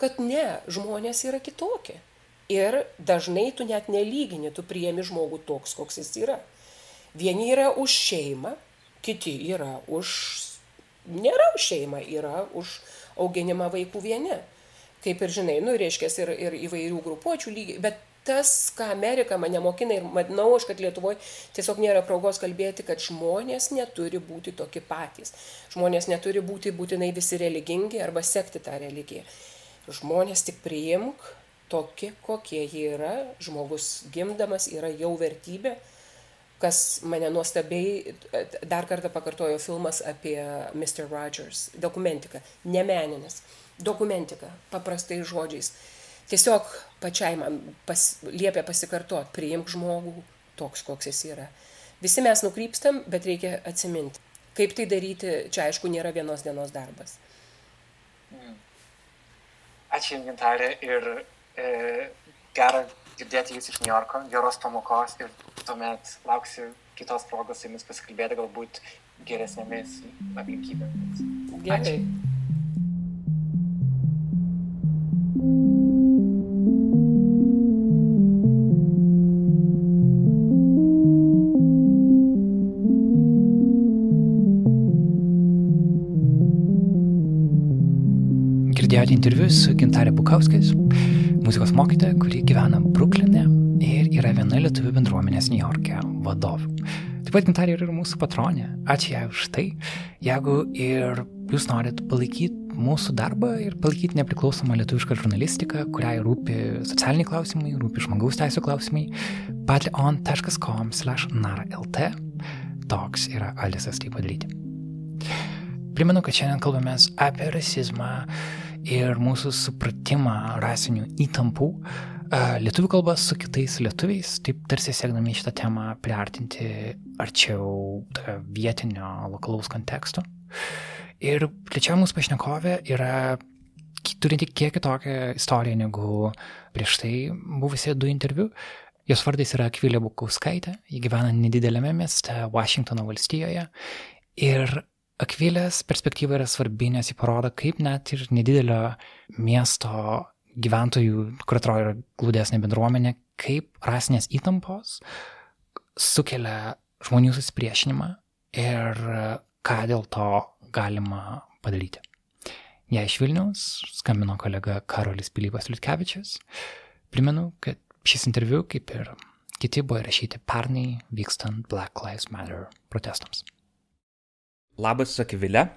kad ne, žmonės yra kitokie. Ir dažnai tu net nelygini, tu priemi žmogų toks, koks jis yra. Vieni yra už šeimą, kiti yra už... Nėra už šeimą, yra už auginimą vaikų vieni. Kaip ir žinai, nu, reiškia, ir, ir įvairių grupuočių lygiai, bet tas, ką Amerika mane mokina ir manau aš, kad Lietuvoje tiesiog nėra progos kalbėti, kad žmonės neturi būti tokie patys. Žmonės neturi būti būtinai visi religingi arba sekti tą religiją. Žmonės tik priimk tokie, kokie jie yra. Žmogus gimdamas yra jau vertybė. Kas mane nuostabiai, dar kartą pakartojo filmas apie Mr. Rogers, dokumentika, nemeninis, dokumentika, paprastai žodžiais. Tiesiog pačiai man pas, liepia pasikartot, priimk žmogų toks, koks jis yra. Visi mes nukrypstam, bet reikia atsiminti. Kaip tai daryti, čia aišku, nėra vienos dienos darbas. Ačiū Jums, Gintarė, ir e, gera girdėti Jūs iš New Yorko, geros pamokos ir tuomet lauksiu kitos progos su Jumis pasikalbėti galbūt geresnėmis aplinkybėmis. Gerai. Girdėjote interviu su Gintarė Bukauskais, muzikos mokytoja, kuri gyvena Bruklinė ir yra viena lietuvių bendruomenės New York'e vadovų. Taip pat Gintarė yra ir mūsų patronė. Ačiū jai už tai. Jeigu ir jūs norit palaikyti mūsų darbą ir palaikyti nepriklausomą lietuvišką žurnalistiką, kuriai rūpi socialiniai klausimai, rūpi žmogaus teisų klausimai, patreon.com slash nara.lt. Toks yra Alisas tai padaryti. Primenu, kad šiandien kalbamės apie rasizmą ir mūsų supratimą rasinių įtampų lietuvių kalbą su kitais lietuviais, taip tarsi siekdami šitą temą priartinti arčiau vietinio, lokalaus konteksto. Ir trečia mūsų pašnekovė yra turinti kiek kitokią istoriją negu prieš tai buvusie du interviu. Jos vardas yra Akvilė Bukauskaitė, ji gyvena nedidelėme mieste Vašingtono valstijoje. Ir Akvilės perspektyva yra svarbi, nes jį parodo, kaip net ir nedidelio miesto gyventojų, kur atrodo yra glūdesnė bendruomenė, kaip rasinės įtampos sukelia žmonių susipriešinimą ir ką dėl to galima padaryti. Jei iš Vilniaus skambino kolega Karolis Pilypas Liutkevičius, primenu, kad šis interviu, kaip ir kiti buvo įrašyti pernai vykstant Black Lives Matter protestams. Labas, Akvilė.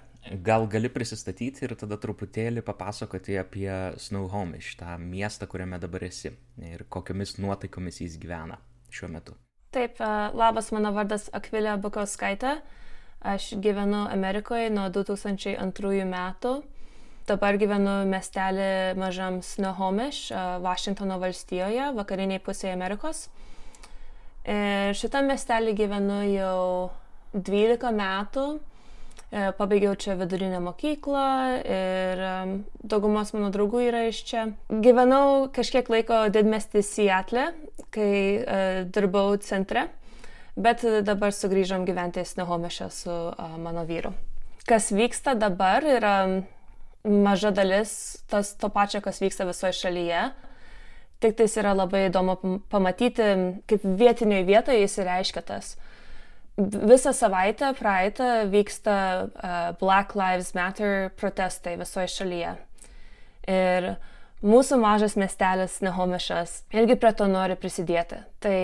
Gal gali prisistatyti ir tada truputėlį papasakoti apie Snowhomish, tą miestą, kuriame dabar esi ir kokiamis nuotaikomis jis gyvena šiuo metu. Taip, labas, mano vardas Akvilė Bukauskaitė. Aš gyvenu Amerikoje nuo 2002 metų. Dabar gyvenu miestelį mažam Snohomish, Vašingtono valstijoje, vakariniai pusėje Amerikos. Ir šitam miestelį gyvenu jau 12 metų. E, pabaigiau čia vidurinę mokyklą ir daugumos mano draugų yra iš čia. Gyvenau kažkiek laiko didmestį Seattle, kai uh, dirbau centre, bet dabar sugrįžom gyventi į Snehomešą su mano vyru. Kas vyksta dabar yra maža dalis tas, to pačio, kas vyksta visoje šalyje. Tik tais yra labai įdomu pamatyti, kaip vietinėje vietoje jis reiškia tas. Visą savaitę praeitą vyksta uh, Black Lives Matter protestai visoje šalyje. Ir mūsų mažas miestelis Nehomešas irgi prie to nori prisidėti. Tai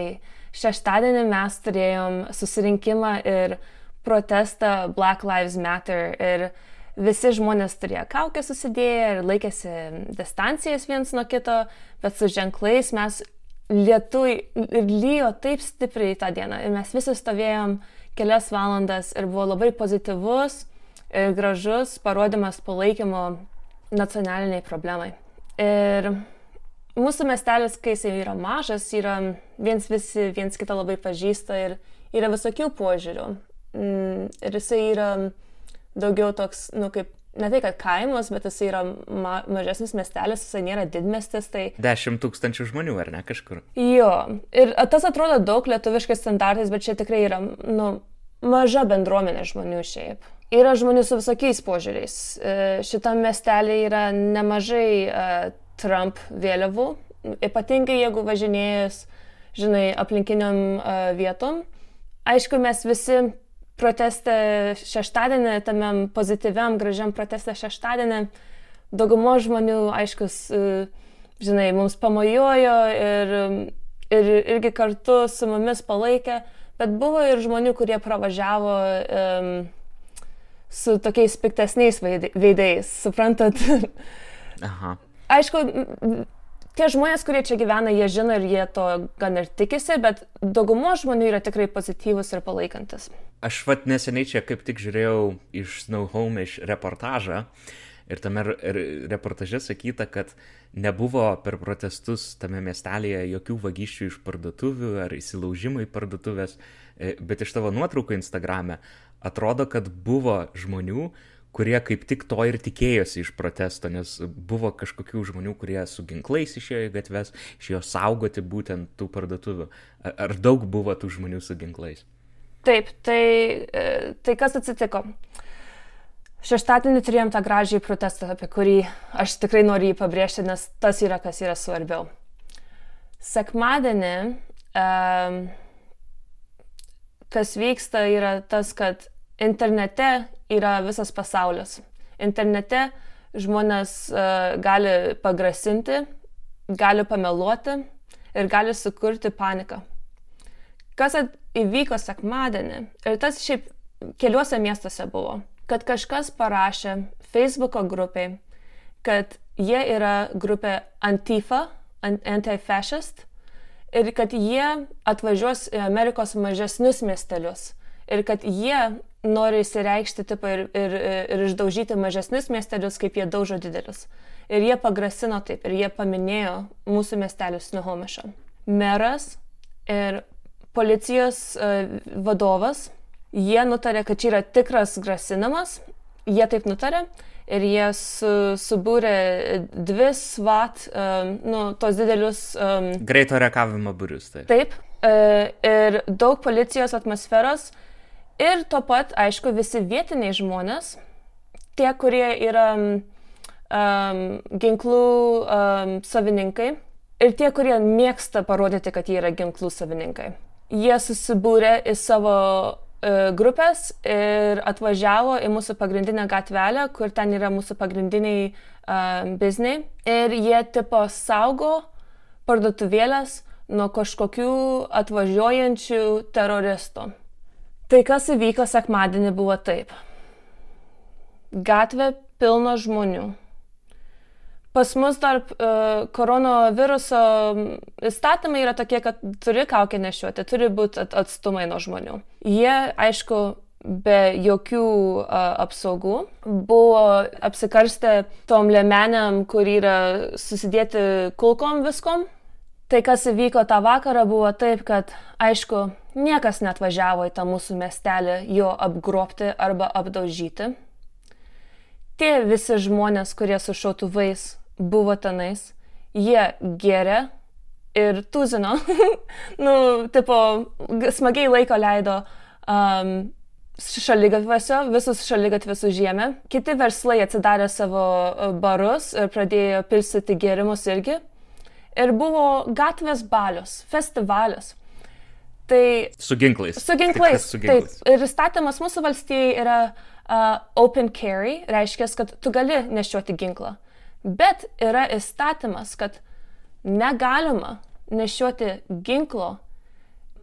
šeštadienį mes turėjom susirinkimą ir protestą Black Lives Matter. Ir visi žmonės turėjo kaukę susidėję ir laikėsi distancijas viens nuo kito, bet su ženklais mes lietui ir lyjo taip stipriai tą dieną ir mes visi stovėjom kelias valandas ir buvo labai pozityvus ir gražus parodymas palaikymo nacionaliniai problemai. Ir mūsų miestelis, kai jis yra mažas, yra viens visi viens kitą labai pažįsta ir yra visokių požiūrių. Mm, ir jisai yra daugiau toks, nu kaip, ne tai kad kaimas, bet jis yra ma mažesnis miestelis, jis nėra didmestis. Tai... 10 tūkstančių žmonių, ar ne kažkur? Jo, ir tas atrodo daug lietuviškais standartais, bet čia tikrai yra, nu, maža bendruomenė žmonių šiaip. Yra žmonių su visokiais požiūriais. E, šitam miestelį yra nemažai uh, Trump vėliavų, ypatingai jeigu važinėjus, žinai, aplinkiniam uh, vietom. Aišku, mes visi proteste šeštadienį, tame pozityviam, gražiam proteste šeštadienį, daugumo žmonių, aiškus, e, žinai, mums pamojojo ir, ir irgi kartu su mumis palaikė, bet buvo ir žmonių, kurie pravažiavo um, su tokiais piktesniais veidais, suprantat? Aha. Aišku, tie žmonės, kurie čia gyvena, jie žino ir jie to gan ir tikisi, bet daugumo žmonių yra tikrai pozityvus ir palaikantis. Aš vat neseniai čia kaip tik žiūrėjau iš Snow Home iš reportažą ir tame reportaže sakyta, kad nebuvo per protestus tame miestelėje jokių vagysčių iš parduotuvių ar įsilaužimų į parduotuvės, e, bet iš tavo nuotraukų Instagrame atrodo, kad buvo žmonių, kurie kaip tik to ir tikėjosi iš protesto, nes buvo kažkokių žmonių, kurie su ginklais išėjo į gatves, išėjo saugoti būtent tų parduotuvių. Ar daug buvo tų žmonių su ginklais? Taip, tai, e, tai kas atsitiko? Šeštadienį turėjom tą gražiai protestą, apie kurį aš tikrai noriu jį pabrėžti, nes tas yra, kas yra svarbiau. Sekmadienį, um, kas vyksta, yra tas, kad internete yra visas pasaulis. Internete žmonės uh, gali pagrasinti, gali pameluoti ir gali sukurti paniką. Kas įvyko sekmadienį, ir tas šiaip keliuose miestuose buvo, kad kažkas parašė Facebook'o grupiai, kad jie yra grupė Antifa, anti-fascist, ir kad jie atvažiuos į Amerikos mažesnius miestelius ir kad jie nori įsireikšti tipo, ir, ir, ir išdaužyti mažesnius miestelius, kaip jie daužo didelius. Ir jie pagrasino taip, ir jie paminėjo mūsų miestelius Nuhomešą. Meras ir policijos uh, vadovas, jie nutarė, kad čia yra tikras grasinamas, jie taip nutarė ir jie su, subūrė dvi SWAT, um, nu, tos didelius... Um, Greito reagavimo būrius, taip. Taip, uh, ir daug policijos atmosferos, uh, Ir tuo pat, aišku, visi vietiniai žmonės, tie, kurie yra um, ginklų um, savininkai ir tie, kurie mėgsta parodyti, kad jie yra ginklų savininkai. Jie susibūrė į savo uh, grupės ir atvažiavo į mūsų pagrindinę gatvelę, kur ten yra mūsų pagrindiniai uh, bizniai. Ir jie tipo saugo parduotuvėlės nuo kažkokių atvažiuojančių teroristų. Tai kas įvyko sekmadienį buvo taip. Gatvė pilna žmonių. Pas mus dar uh, koronaviruso įstatymai yra tokie, kad turi kaukę nešiuoti, turi būti atstumai nuo žmonių. Jie, aišku, be jokių uh, apsaugų buvo apsikarstę tom lėmenėm, kur yra susidėti kulkom viskom. Tai kas įvyko tą vakarą buvo taip, kad, aišku, niekas net važiavo į tą mūsų miestelį jo apgrobti arba apdaužyti. Tie visi žmonės, kurie su šautuvais buvo tenais, jie geria ir tuzino, nu, tipo, smagiai laiko leido um, šalygatviuose, visus šalygatvius užėmė. Kiti verslai atsidarė savo uh, barus ir pradėjo pilsyti gėrimus irgi. Ir buvo gatvės balius, festivalis. Tai, su ginklais. Su ginklais. Su ginklais. Taip. Ir įstatymas mūsų valstijai yra uh, open carry, reiškia, kad tu gali nešioti ginklą. Bet yra įstatymas, kad negalima nešioti ginklo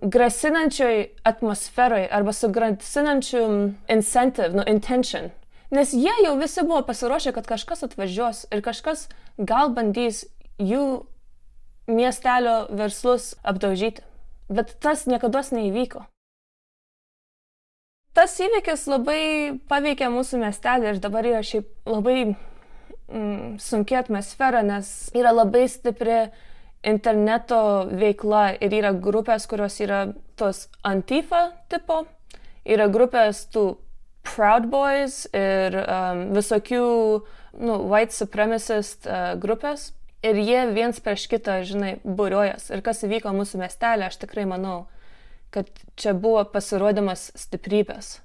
grasinančioj atmosferoj arba su grasinančiu incentive, nu, intention. Nes jie jau visi buvo pasiruošę, kad kažkas atvažiuos ir kažkas gal bandys jų miestelio verslus apdaužyti bet tas niekada neįvyko. Tas įvykis labai paveikė mūsų miestelį ir dabar yra šiaip labai mm, sunki atmosfera, nes yra labai stipri interneto veikla ir yra grupės, kurios yra tos antifa tipo, yra grupės tų Proud Boys ir um, visokių nu, white supremacist uh, grupės, ir jie viens prieš kitą, žinai, būriojas. Ir kas įvyko mūsų miestelė, aš tikrai manau, kad čia buvo pasirodymas stiprybės.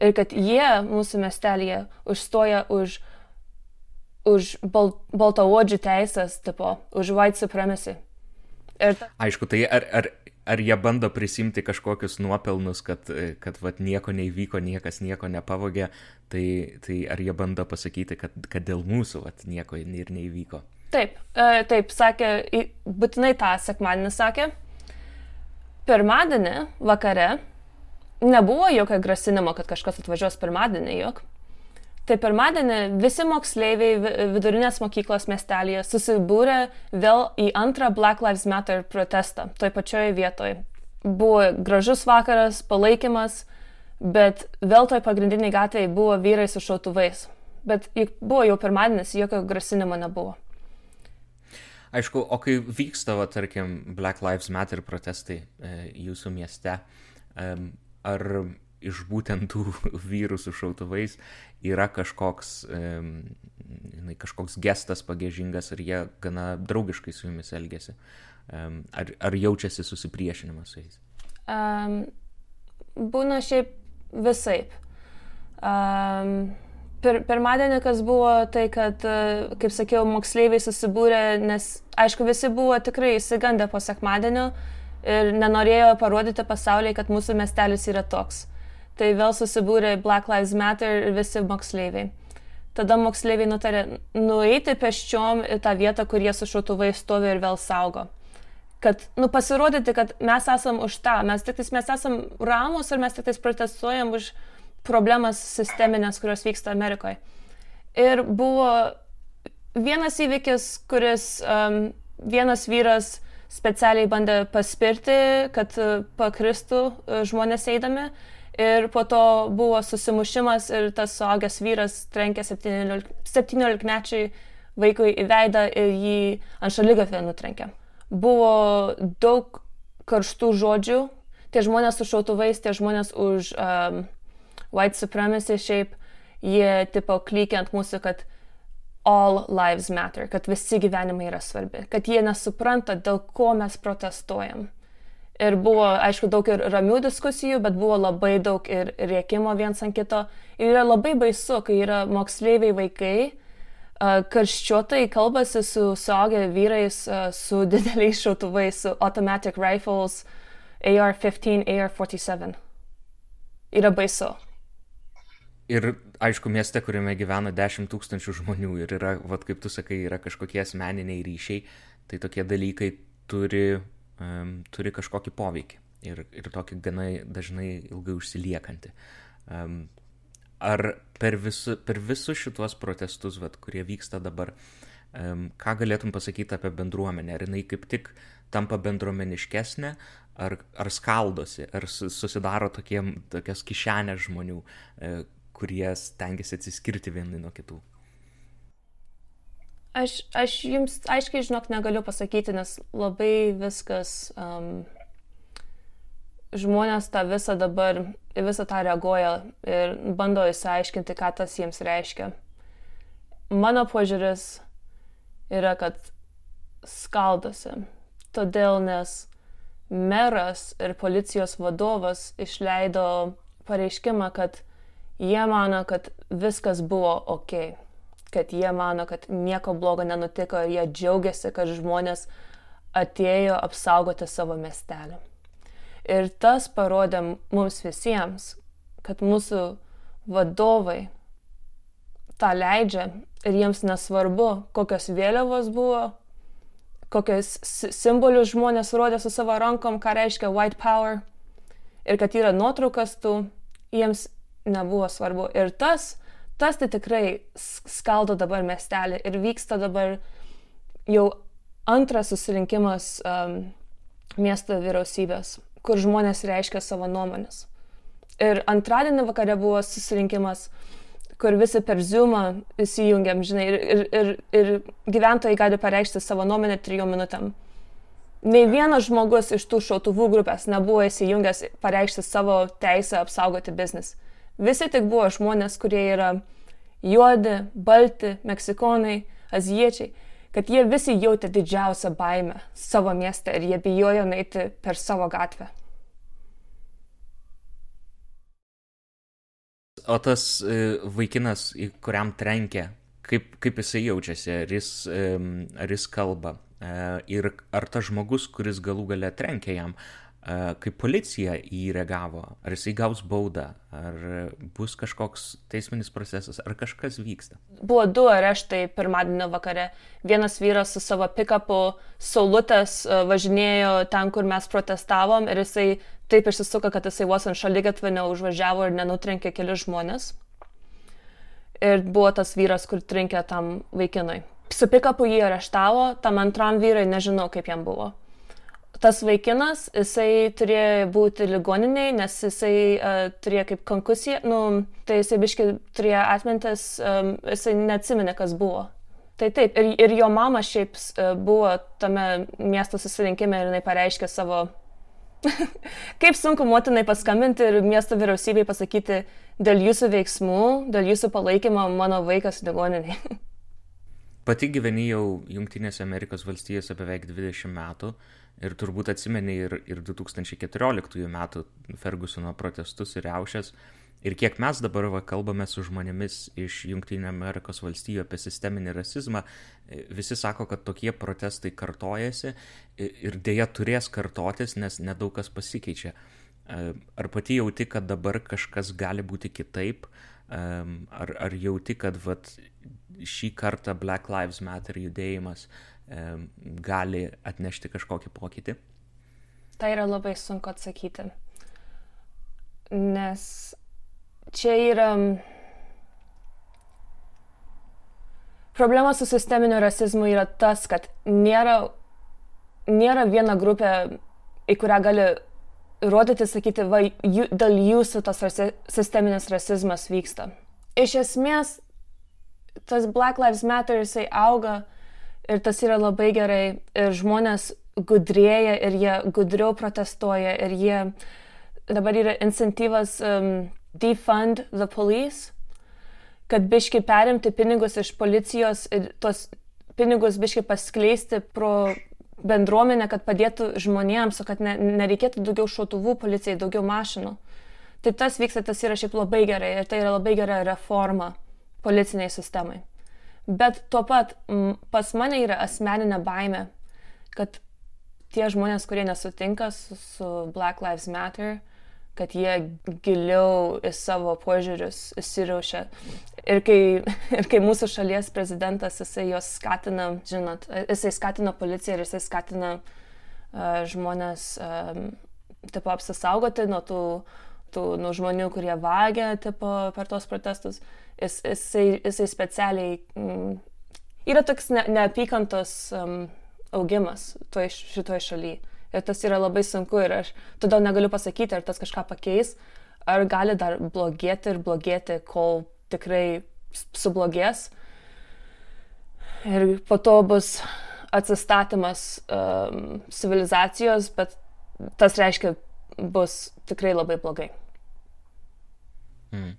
Ir kad jie mūsų miestelėje užstoja už, už bal, baltaodžių teisės, tipo, už white supremacy. Ta... Aišku, tai ar, ar, ar jie bando prisimti kažkokius nuopelnus, kad, kad vat, nieko neįvyko, niekas nieko nepavogė, tai, tai ar jie bando pasakyti, kad, kad dėl mūsų vat, nieko ir neįvyko. Taip, e, taip, sakė, būtinai tą sekmadienį sakė. Pirmadienį vakare nebuvo jokio grasinimo, kad kažkas atvažiuos pirmadienį, jok. Tai pirmadienį visi moksleiviai vidurinės mokyklos miestelėje susibūrė vėl į antrą Black Lives Matter protestą, toj pačioje vietoje. Buvo gražus vakaras, palaikymas, bet vėl toj pagrindiniai gatvėje buvo vyrai su šautuvais. Bet buvo jau pirmadienis, jokio grasinimo nebuvo. Aišku, o kai vyksta, va, tarkim, Black Lives Matter protestai e, jūsų mieste, e, ar iš būtent tų vyrų su šautuvais yra kažkoks, e, kažkoks gestas pagėžingas, ar jie gana draugiškai su jumis elgesi, e, ar, ar jaučiasi susipriešinimas su jais? Um, būna šiaip visaip. Um, Pir, pirmadienį, kas buvo, tai kad, e, kaip sakiau, moksleiviai susibūrė, nes, aišku, visi buvo tikrai įsigandę po sekmadienio ir nenorėjo parodyti pasauliai, kad mūsų miestelis yra toks. Tai vėl susibūrė Black Lives Matter ir visi moksleiviai. Tada moksleiviai nutarė nueiti peščiom į tą vietą, kur jie su šautuvai stovi ir vėl saugo. Kad, nu, pasirodyti, kad mes esam už tą, mes tik tais, mes esam ramus ir mes tik tais protestuojam už problemas sisteminės, kurios vyksta Amerikoje. Ir buvo vienas įvykis, kuris um, vienas vyras specialiai bandė paspirti, kad uh, pakristų uh, žmonės eidami. Ir po to buvo susimušimas ir tas suaugęs vyras trenkė 17-mečiai vaikui į veidą ir jį ant šalygatvę nutrenkė. Buvo daug karštų žodžių, tie žmonės su šautuvais, tie žmonės už um, white supremacy šiaip, jie tipo klykia ant mūsų, kad all lives matter, kad visi gyvenimai yra svarbi, kad jie nesupranta, dėl ko mes protestuojam. Ir buvo, aišku, daug ir ramių diskusijų, bet buvo labai daug ir riekimo viens ant kito. Ir yra labai baisu, kai yra moksleiviai vaikai, karščiuotai kalbasi su suaugę vyrais, su dideliais šautuvais, su automatic rifles, AR-15, AR-47. Yra baisu. Ir aišku, mieste, kuriame gyvena 10 tūkstančių žmonių ir yra, vad kaip tu sakai, yra kažkokie asmeniniai ryšiai, tai tokie dalykai turi um, turi kažkokį poveikį ir, ir tokį gana dažnai ilgai užsiliekantį. Um, ar per, visu, per visus šituos protestus, vat, kurie vyksta dabar, um, ką galėtum pasakyti apie bendruomenę? Ar jinai kaip tik tampa bendruomeniškesnė, ar, ar skaldosi, ar susidaro tokie, tokias kišenės žmonių, e, kurie stengiasi atsiskirti vieni nuo kitų? Aš, aš jums aiškiai, žinok, negaliu pasakyti, nes labai viskas, um, žmonės tą visą dabar, visą tą reaguoja ir bando įsiaiškinti, ką tas jiems reiškia. Mano požiūris yra, kad skaldosi. Todėl, nes meras ir policijos vadovas išleido pareiškimą, kad jie mano, kad viskas buvo ok kad jie mano, kad nieko blogo nenutiko ir jie džiaugiasi, kad žmonės atėjo apsaugoti savo miestelį. Ir tas parodė mums visiems, kad mūsų vadovai tą leidžia ir jiems nesvarbu, kokios vėliavos buvo, kokius simbolius žmonės rodė su savo rankom, ką reiškia white power ir kad yra nuotraukas tų, jiems nebuvo svarbu. Ir tas tas tai tikrai skaldo dabar miestelį ir vyksta dabar jau antras susirinkimas um, miesto vyriausybės, kur žmonės reiškia savo nuomonės. Ir antradienį vakare buvo susirinkimas, kur visi per Zoomą įsijungiam, žinai, ir, ir, ir, ir gyventojai gali pareikšti savo nuomonę trijom minutėm. Nei vienas žmogus iš tų šautuvų grupės nebuvo įsijungęs pareikšti savo teisę apsaugoti biznis. Visi tik buvo žmonės, kurie yra juodi, balti, meksikonai, aziečiai, kad jie visi jautė didžiausią baimę savo mieste ir jie bijojo nueiti per savo gatvę. O tas e, vaikinas, kuriam trenkia, kaip, kaip jisai jaučiasi, ar jis, ar jis kalba, e, ir ar tas žmogus, kuris galų gale trenkia jam, kaip policija į jį reagavo, ar jisai gaus baudą, ar bus kažkoks teisminis procesas, ar kažkas vyksta. Buvo du areštai pirmadienio vakare. Vienas vyras su savo pikapu saulutės važinėjo ten, kur mes protestavom ir jisai taip išsisuko, kad jisai vos ant šalygatvę neužvažiavo ir nenutrenkė kelius žmonės. Ir buvo tas vyras, kur trinkė tam vaikinui. Su pikapu jį areštavo, tam antram vyrai nežinau, kaip jam buvo tas vaikinas, jisai turėjo būti ligoniniai, nes jisai uh, turėjo kaip konkusiją, nu, tai jisai biškai turėjo atmintis, um, jisai neatsiminė, kas buvo. Tai taip, ir, ir jo mama šiaip uh, buvo tame miesto susirinkime ir jinai pareiškė savo, kaip sunku motinai paskambinti ir miesto vyriausybei pasakyti, dėl jūsų veiksmų, dėl jūsų palaikymo mano vaikas ligoniniai. Pati gyveni jau Junktinėse Amerikos valstijose beveik 20 metų. Uh, Ir turbūt atsimeni ir, ir 2014 metų Fergusono protestus ir riaušės. Ir kiek mes dabar va, kalbame su žmonėmis iš Junktinio Amerikos valstijų apie sisteminį rasizmą, visi sako, kad tokie protestai kartojasi ir dėja turės kartotis, nes nedaug kas pasikeičia. Ar pati jauti, kad dabar kažkas gali būti kitaip? Ar, ar jauti, kad vat, šį kartą Black Lives Matter judėjimas uh, gali atnešti kažkokį pokytį? Tai yra labai sunku atsakyti. Nes čia yra problema su sisteminiu rasizmu yra tas, kad nėra, nėra viena grupė, į kurią gali rodyti, sakyti, va, jų, dėl jūsų tas rasi, sisteminis rasizmas vyksta. Iš esmės, tas Black Lives Matter jisai auga Ir tas yra labai gerai. Ir žmonės gudrėja ir jie gudriau protestuoja ir jie dabar yra incentyvas um, defund the police, kad biški perimti pinigus iš policijos ir tuos pinigus biški paskleisti pro bendruomenę, kad padėtų žmonėms, o kad ne, nereikėtų daugiau šautuvų policijai, daugiau mašinų. Tai tas vyksta, tas yra šiaip labai gerai ir tai yra labai gera reforma policiniai sistemai. Bet tuo pat pas mane yra asmeninė baime, kad tie žmonės, kurie nesutinka su, su Black Lives Matter, kad jie giliau į savo požiūrius įsiraušia. Ir kai, ir kai mūsų šalies prezidentas, jisai juos skatina, žinot, jisai skatina policiją ir jisai skatina žmonės tipo, apsisaugoti nuo tų, tų nuo žmonių, kurie vagia tipo, per tos protestus. Jis, jisai, jisai specialiai mm, yra toks ne, neapykantos um, augimas toj, šitoj šalyje. Ir tas yra labai sunku ir aš todėl negaliu pasakyti, ar tas kažką pakeis, ar gali dar blogėti ir blogėti, kol tikrai sublogės. Ir po to bus atsistatymas um, civilizacijos, bet tas reiškia bus tikrai labai blogai. Mm.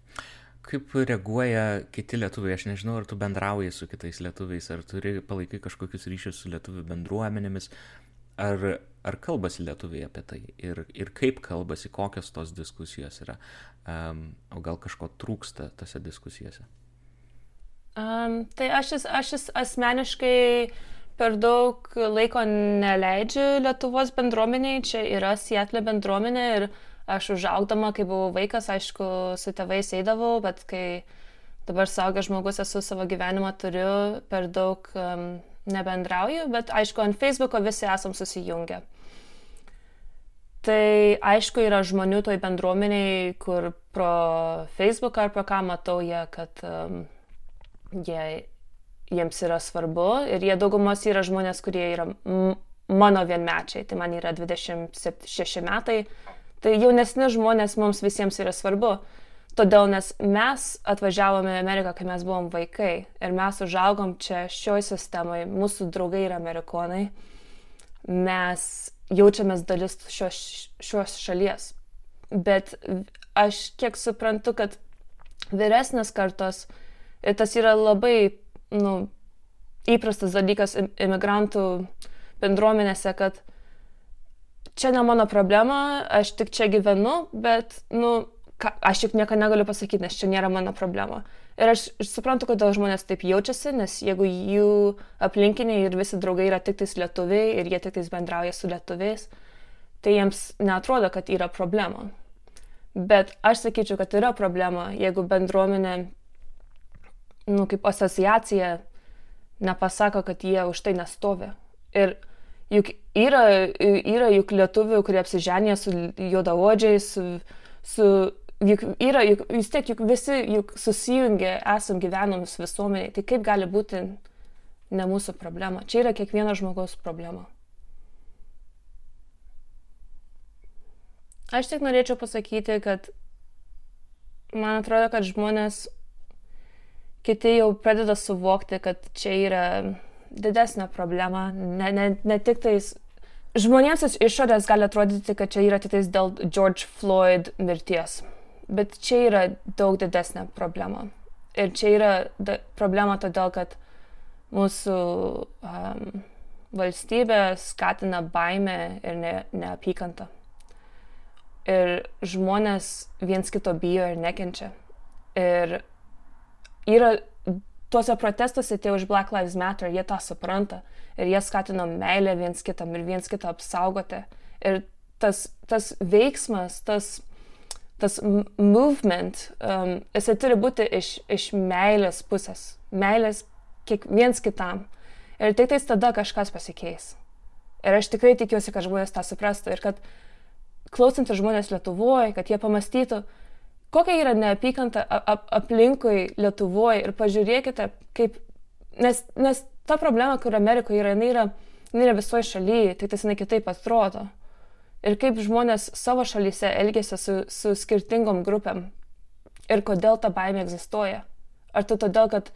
Kaip reaguoja kiti lietuviai? Aš nežinau, ar tu bendrauji su kitais lietuviais, ar turi palaikai kažkokius ryšius su lietuvių bendruomenėmis, ar, ar kalbasi lietuviai apie tai ir, ir kaip kalbasi, kokios tos diskusijos yra, um, o gal kažko trūksta tose diskusijose? Um, tai aš, aš asmeniškai per daug laiko neleidžiu Lietuvos bendruomeniai, čia yra Sietlė bendruomenė ir aš užaugdama, kai buvau vaikas, aišku, su tėvais eidavau, bet kai dabar saugęs žmogus esu savo gyvenimą turiu, per daug um, nebendrauju, bet aišku, ant Facebooko visi esam susijungę. Tai aišku, yra žmonių toj bendruomeniai, kur pro Facebooką ar pro ką matau jie, kad um, jie, jiems yra svarbu ir jie daugumos yra žmonės, kurie yra mano vienmečiai, tai man yra 26 metai, tai jaunesni žmonės mums visiems yra svarbu. Todėl, nes mes atvažiavome į Ameriką, kai mes buvom vaikai ir mes užaugom čia šioj sistemoje, mūsų draugai yra amerikonai, mes jaučiamės dalis šios, šios šalies. Bet aš kiek suprantu, kad vyresnės kartos, ir tas yra labai nu, įprastas dalykas imigrantų bendruomenėse, kad čia ne mano problema, aš tik čia gyvenu, bet, nu, ką, aš juk nieko negaliu pasakyti, nes čia nėra mano problema. Ir aš suprantu, kodėl žmonės taip jaučiasi, nes jeigu jų aplinkiniai ir visi draugai yra tik tais lietuviai ir jie tik tais bendrauja su lietuviais, tai jiems netrodo, kad yra problema. Bet aš sakyčiau, kad yra problema, jeigu bendruomenė, nu, kaip asociacija, nepasako, kad jie už tai nestovi. Ir juk yra, yra juk lietuvių, kurie apsiženė su juodaodžiais, su, su juk yra, juk, vis tiek juk visi juk susijungę esam gyvenomis visuomeniai, tai kaip gali būti ne mūsų problema? Čia yra kiekvieno žmogaus problema. Aš tik norėčiau pasakyti, kad man atrodo, kad žmonės kiti jau pradeda suvokti, kad čia yra didesnė problema, ne, ne, ne tik tais žmonėms iš išorės gali atrodyti, kad čia yra tik tais dėl George Floyd mirties. Bet čia yra daug didesnė problema. Ir čia yra da, problema todėl, kad mūsų um, valstybė skatina baimę ir ne, neapykantą. Ir žmonės viens kito bijo ir nekenčia. Ir yra tuose protestuose tie už Black Lives Matter, jie tą supranta. Ir jie skatino meilę viens kitam ir viens kitą apsaugoti. Ir tas, tas veiksmas, tas tas movement, um, jisai turi būti iš, iš meilės pusės, meilės kiek viens kitam. Ir tik tais tada kažkas pasikeis. Ir aš tikrai tikiuosi, kad žmonės tą suprastų ir kad klausantys žmonės Lietuvoje, kad jie pamastytų, kokia yra neapykanta ap aplinkui Lietuvoje ir pažiūrėkite, kaip, nes, nes ta problema, kur Amerikoje yra, jinai yra, jinai yra visoje šalyje, tik tas jinai kitaip atrodo ir kaip žmonės savo šalyse elgėsi su, su skirtingom grupėm ir kodėl ta baimė egzistuoja. Ar tai todėl, kad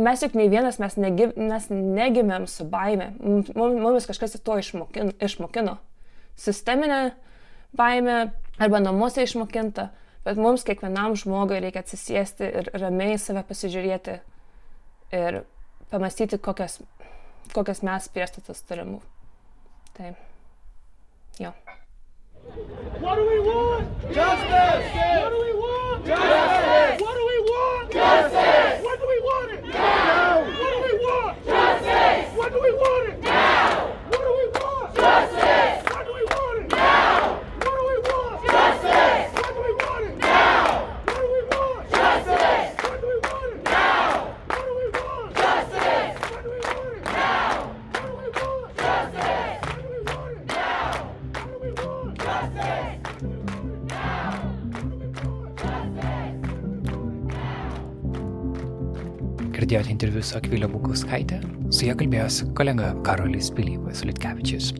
mes juk nei vienas mes, negi, mes negimėm su baime, mums, kažkas to išmokino, išmokino. Sisteminė baimė arba namuose išmokinta, bet mums kiekvienam žmogui reikia atsisėsti ir ramiai save pasižiūrėti ir pamastyti, kokias, kokias mes priestatas turim. Taip. Yeah. What do we want? Justice! What do we want? Justice! What do we want? Justice! When do we want it? Now! What do we want? Justice! When do we want it? Girdėjote interviu su Akvilė Bukauskaitė, su ja kalbėjosi kolega Karolis Pilypas Litkevičius.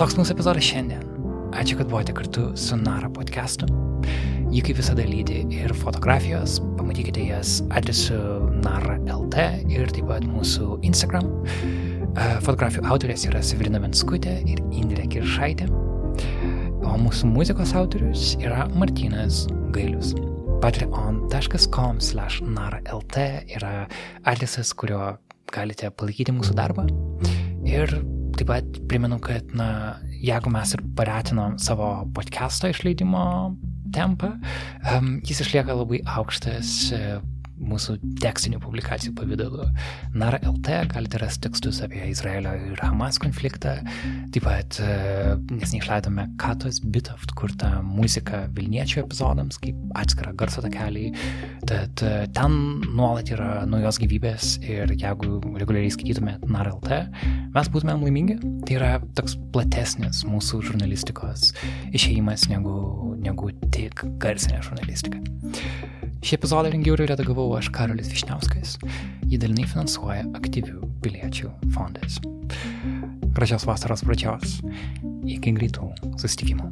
Toks mūsų epizodas šiandien. Ačiū, kad buvote kartu su Nara podcastu. Jį kaip visada lydi ir fotografijos, pamatykite jas adresu nara.lt ir taip pat mūsų Instagram. Fotografijų autorės yra Severina Venskutė ir Indrė Kiršaitė, o mūsų muzikos autorius yra Martinas Gailius patreon.com nara.lt yra adresas, kuriuo galite palaikyti mūsų darbą. Ir taip pat primenu, kad, na, jeigu mes ir paretinom savo podcast'o išleidimo tempą, um, jis išlieka labai aukštas. Uh, mūsų tekstinių publikacijų pavydalu. Nara LT galite rasti tekstus apie Izraelio ir Hamas konfliktą. Taip pat e, nesnei išleidome Katos Bitoft kurtą muziką Vilniečių epizodams kaip atskirą garso takelį. Tad e, ten nuolat yra naujos gyvybės ir jeigu reguliariai skaitytumėt Nara LT, mes būtumėm laimingi. Tai yra toks platesnis mūsų žurnalistikos išėjimas negu, negu tik garsinė žurnalistika. Šį epizodą rengiau ir redagavau aš Karolis Višniauskas. Jį dalinai finansuoja aktyvių piliečių fondas. Gražios vasaros pradžios. Iki greitų susitikimų.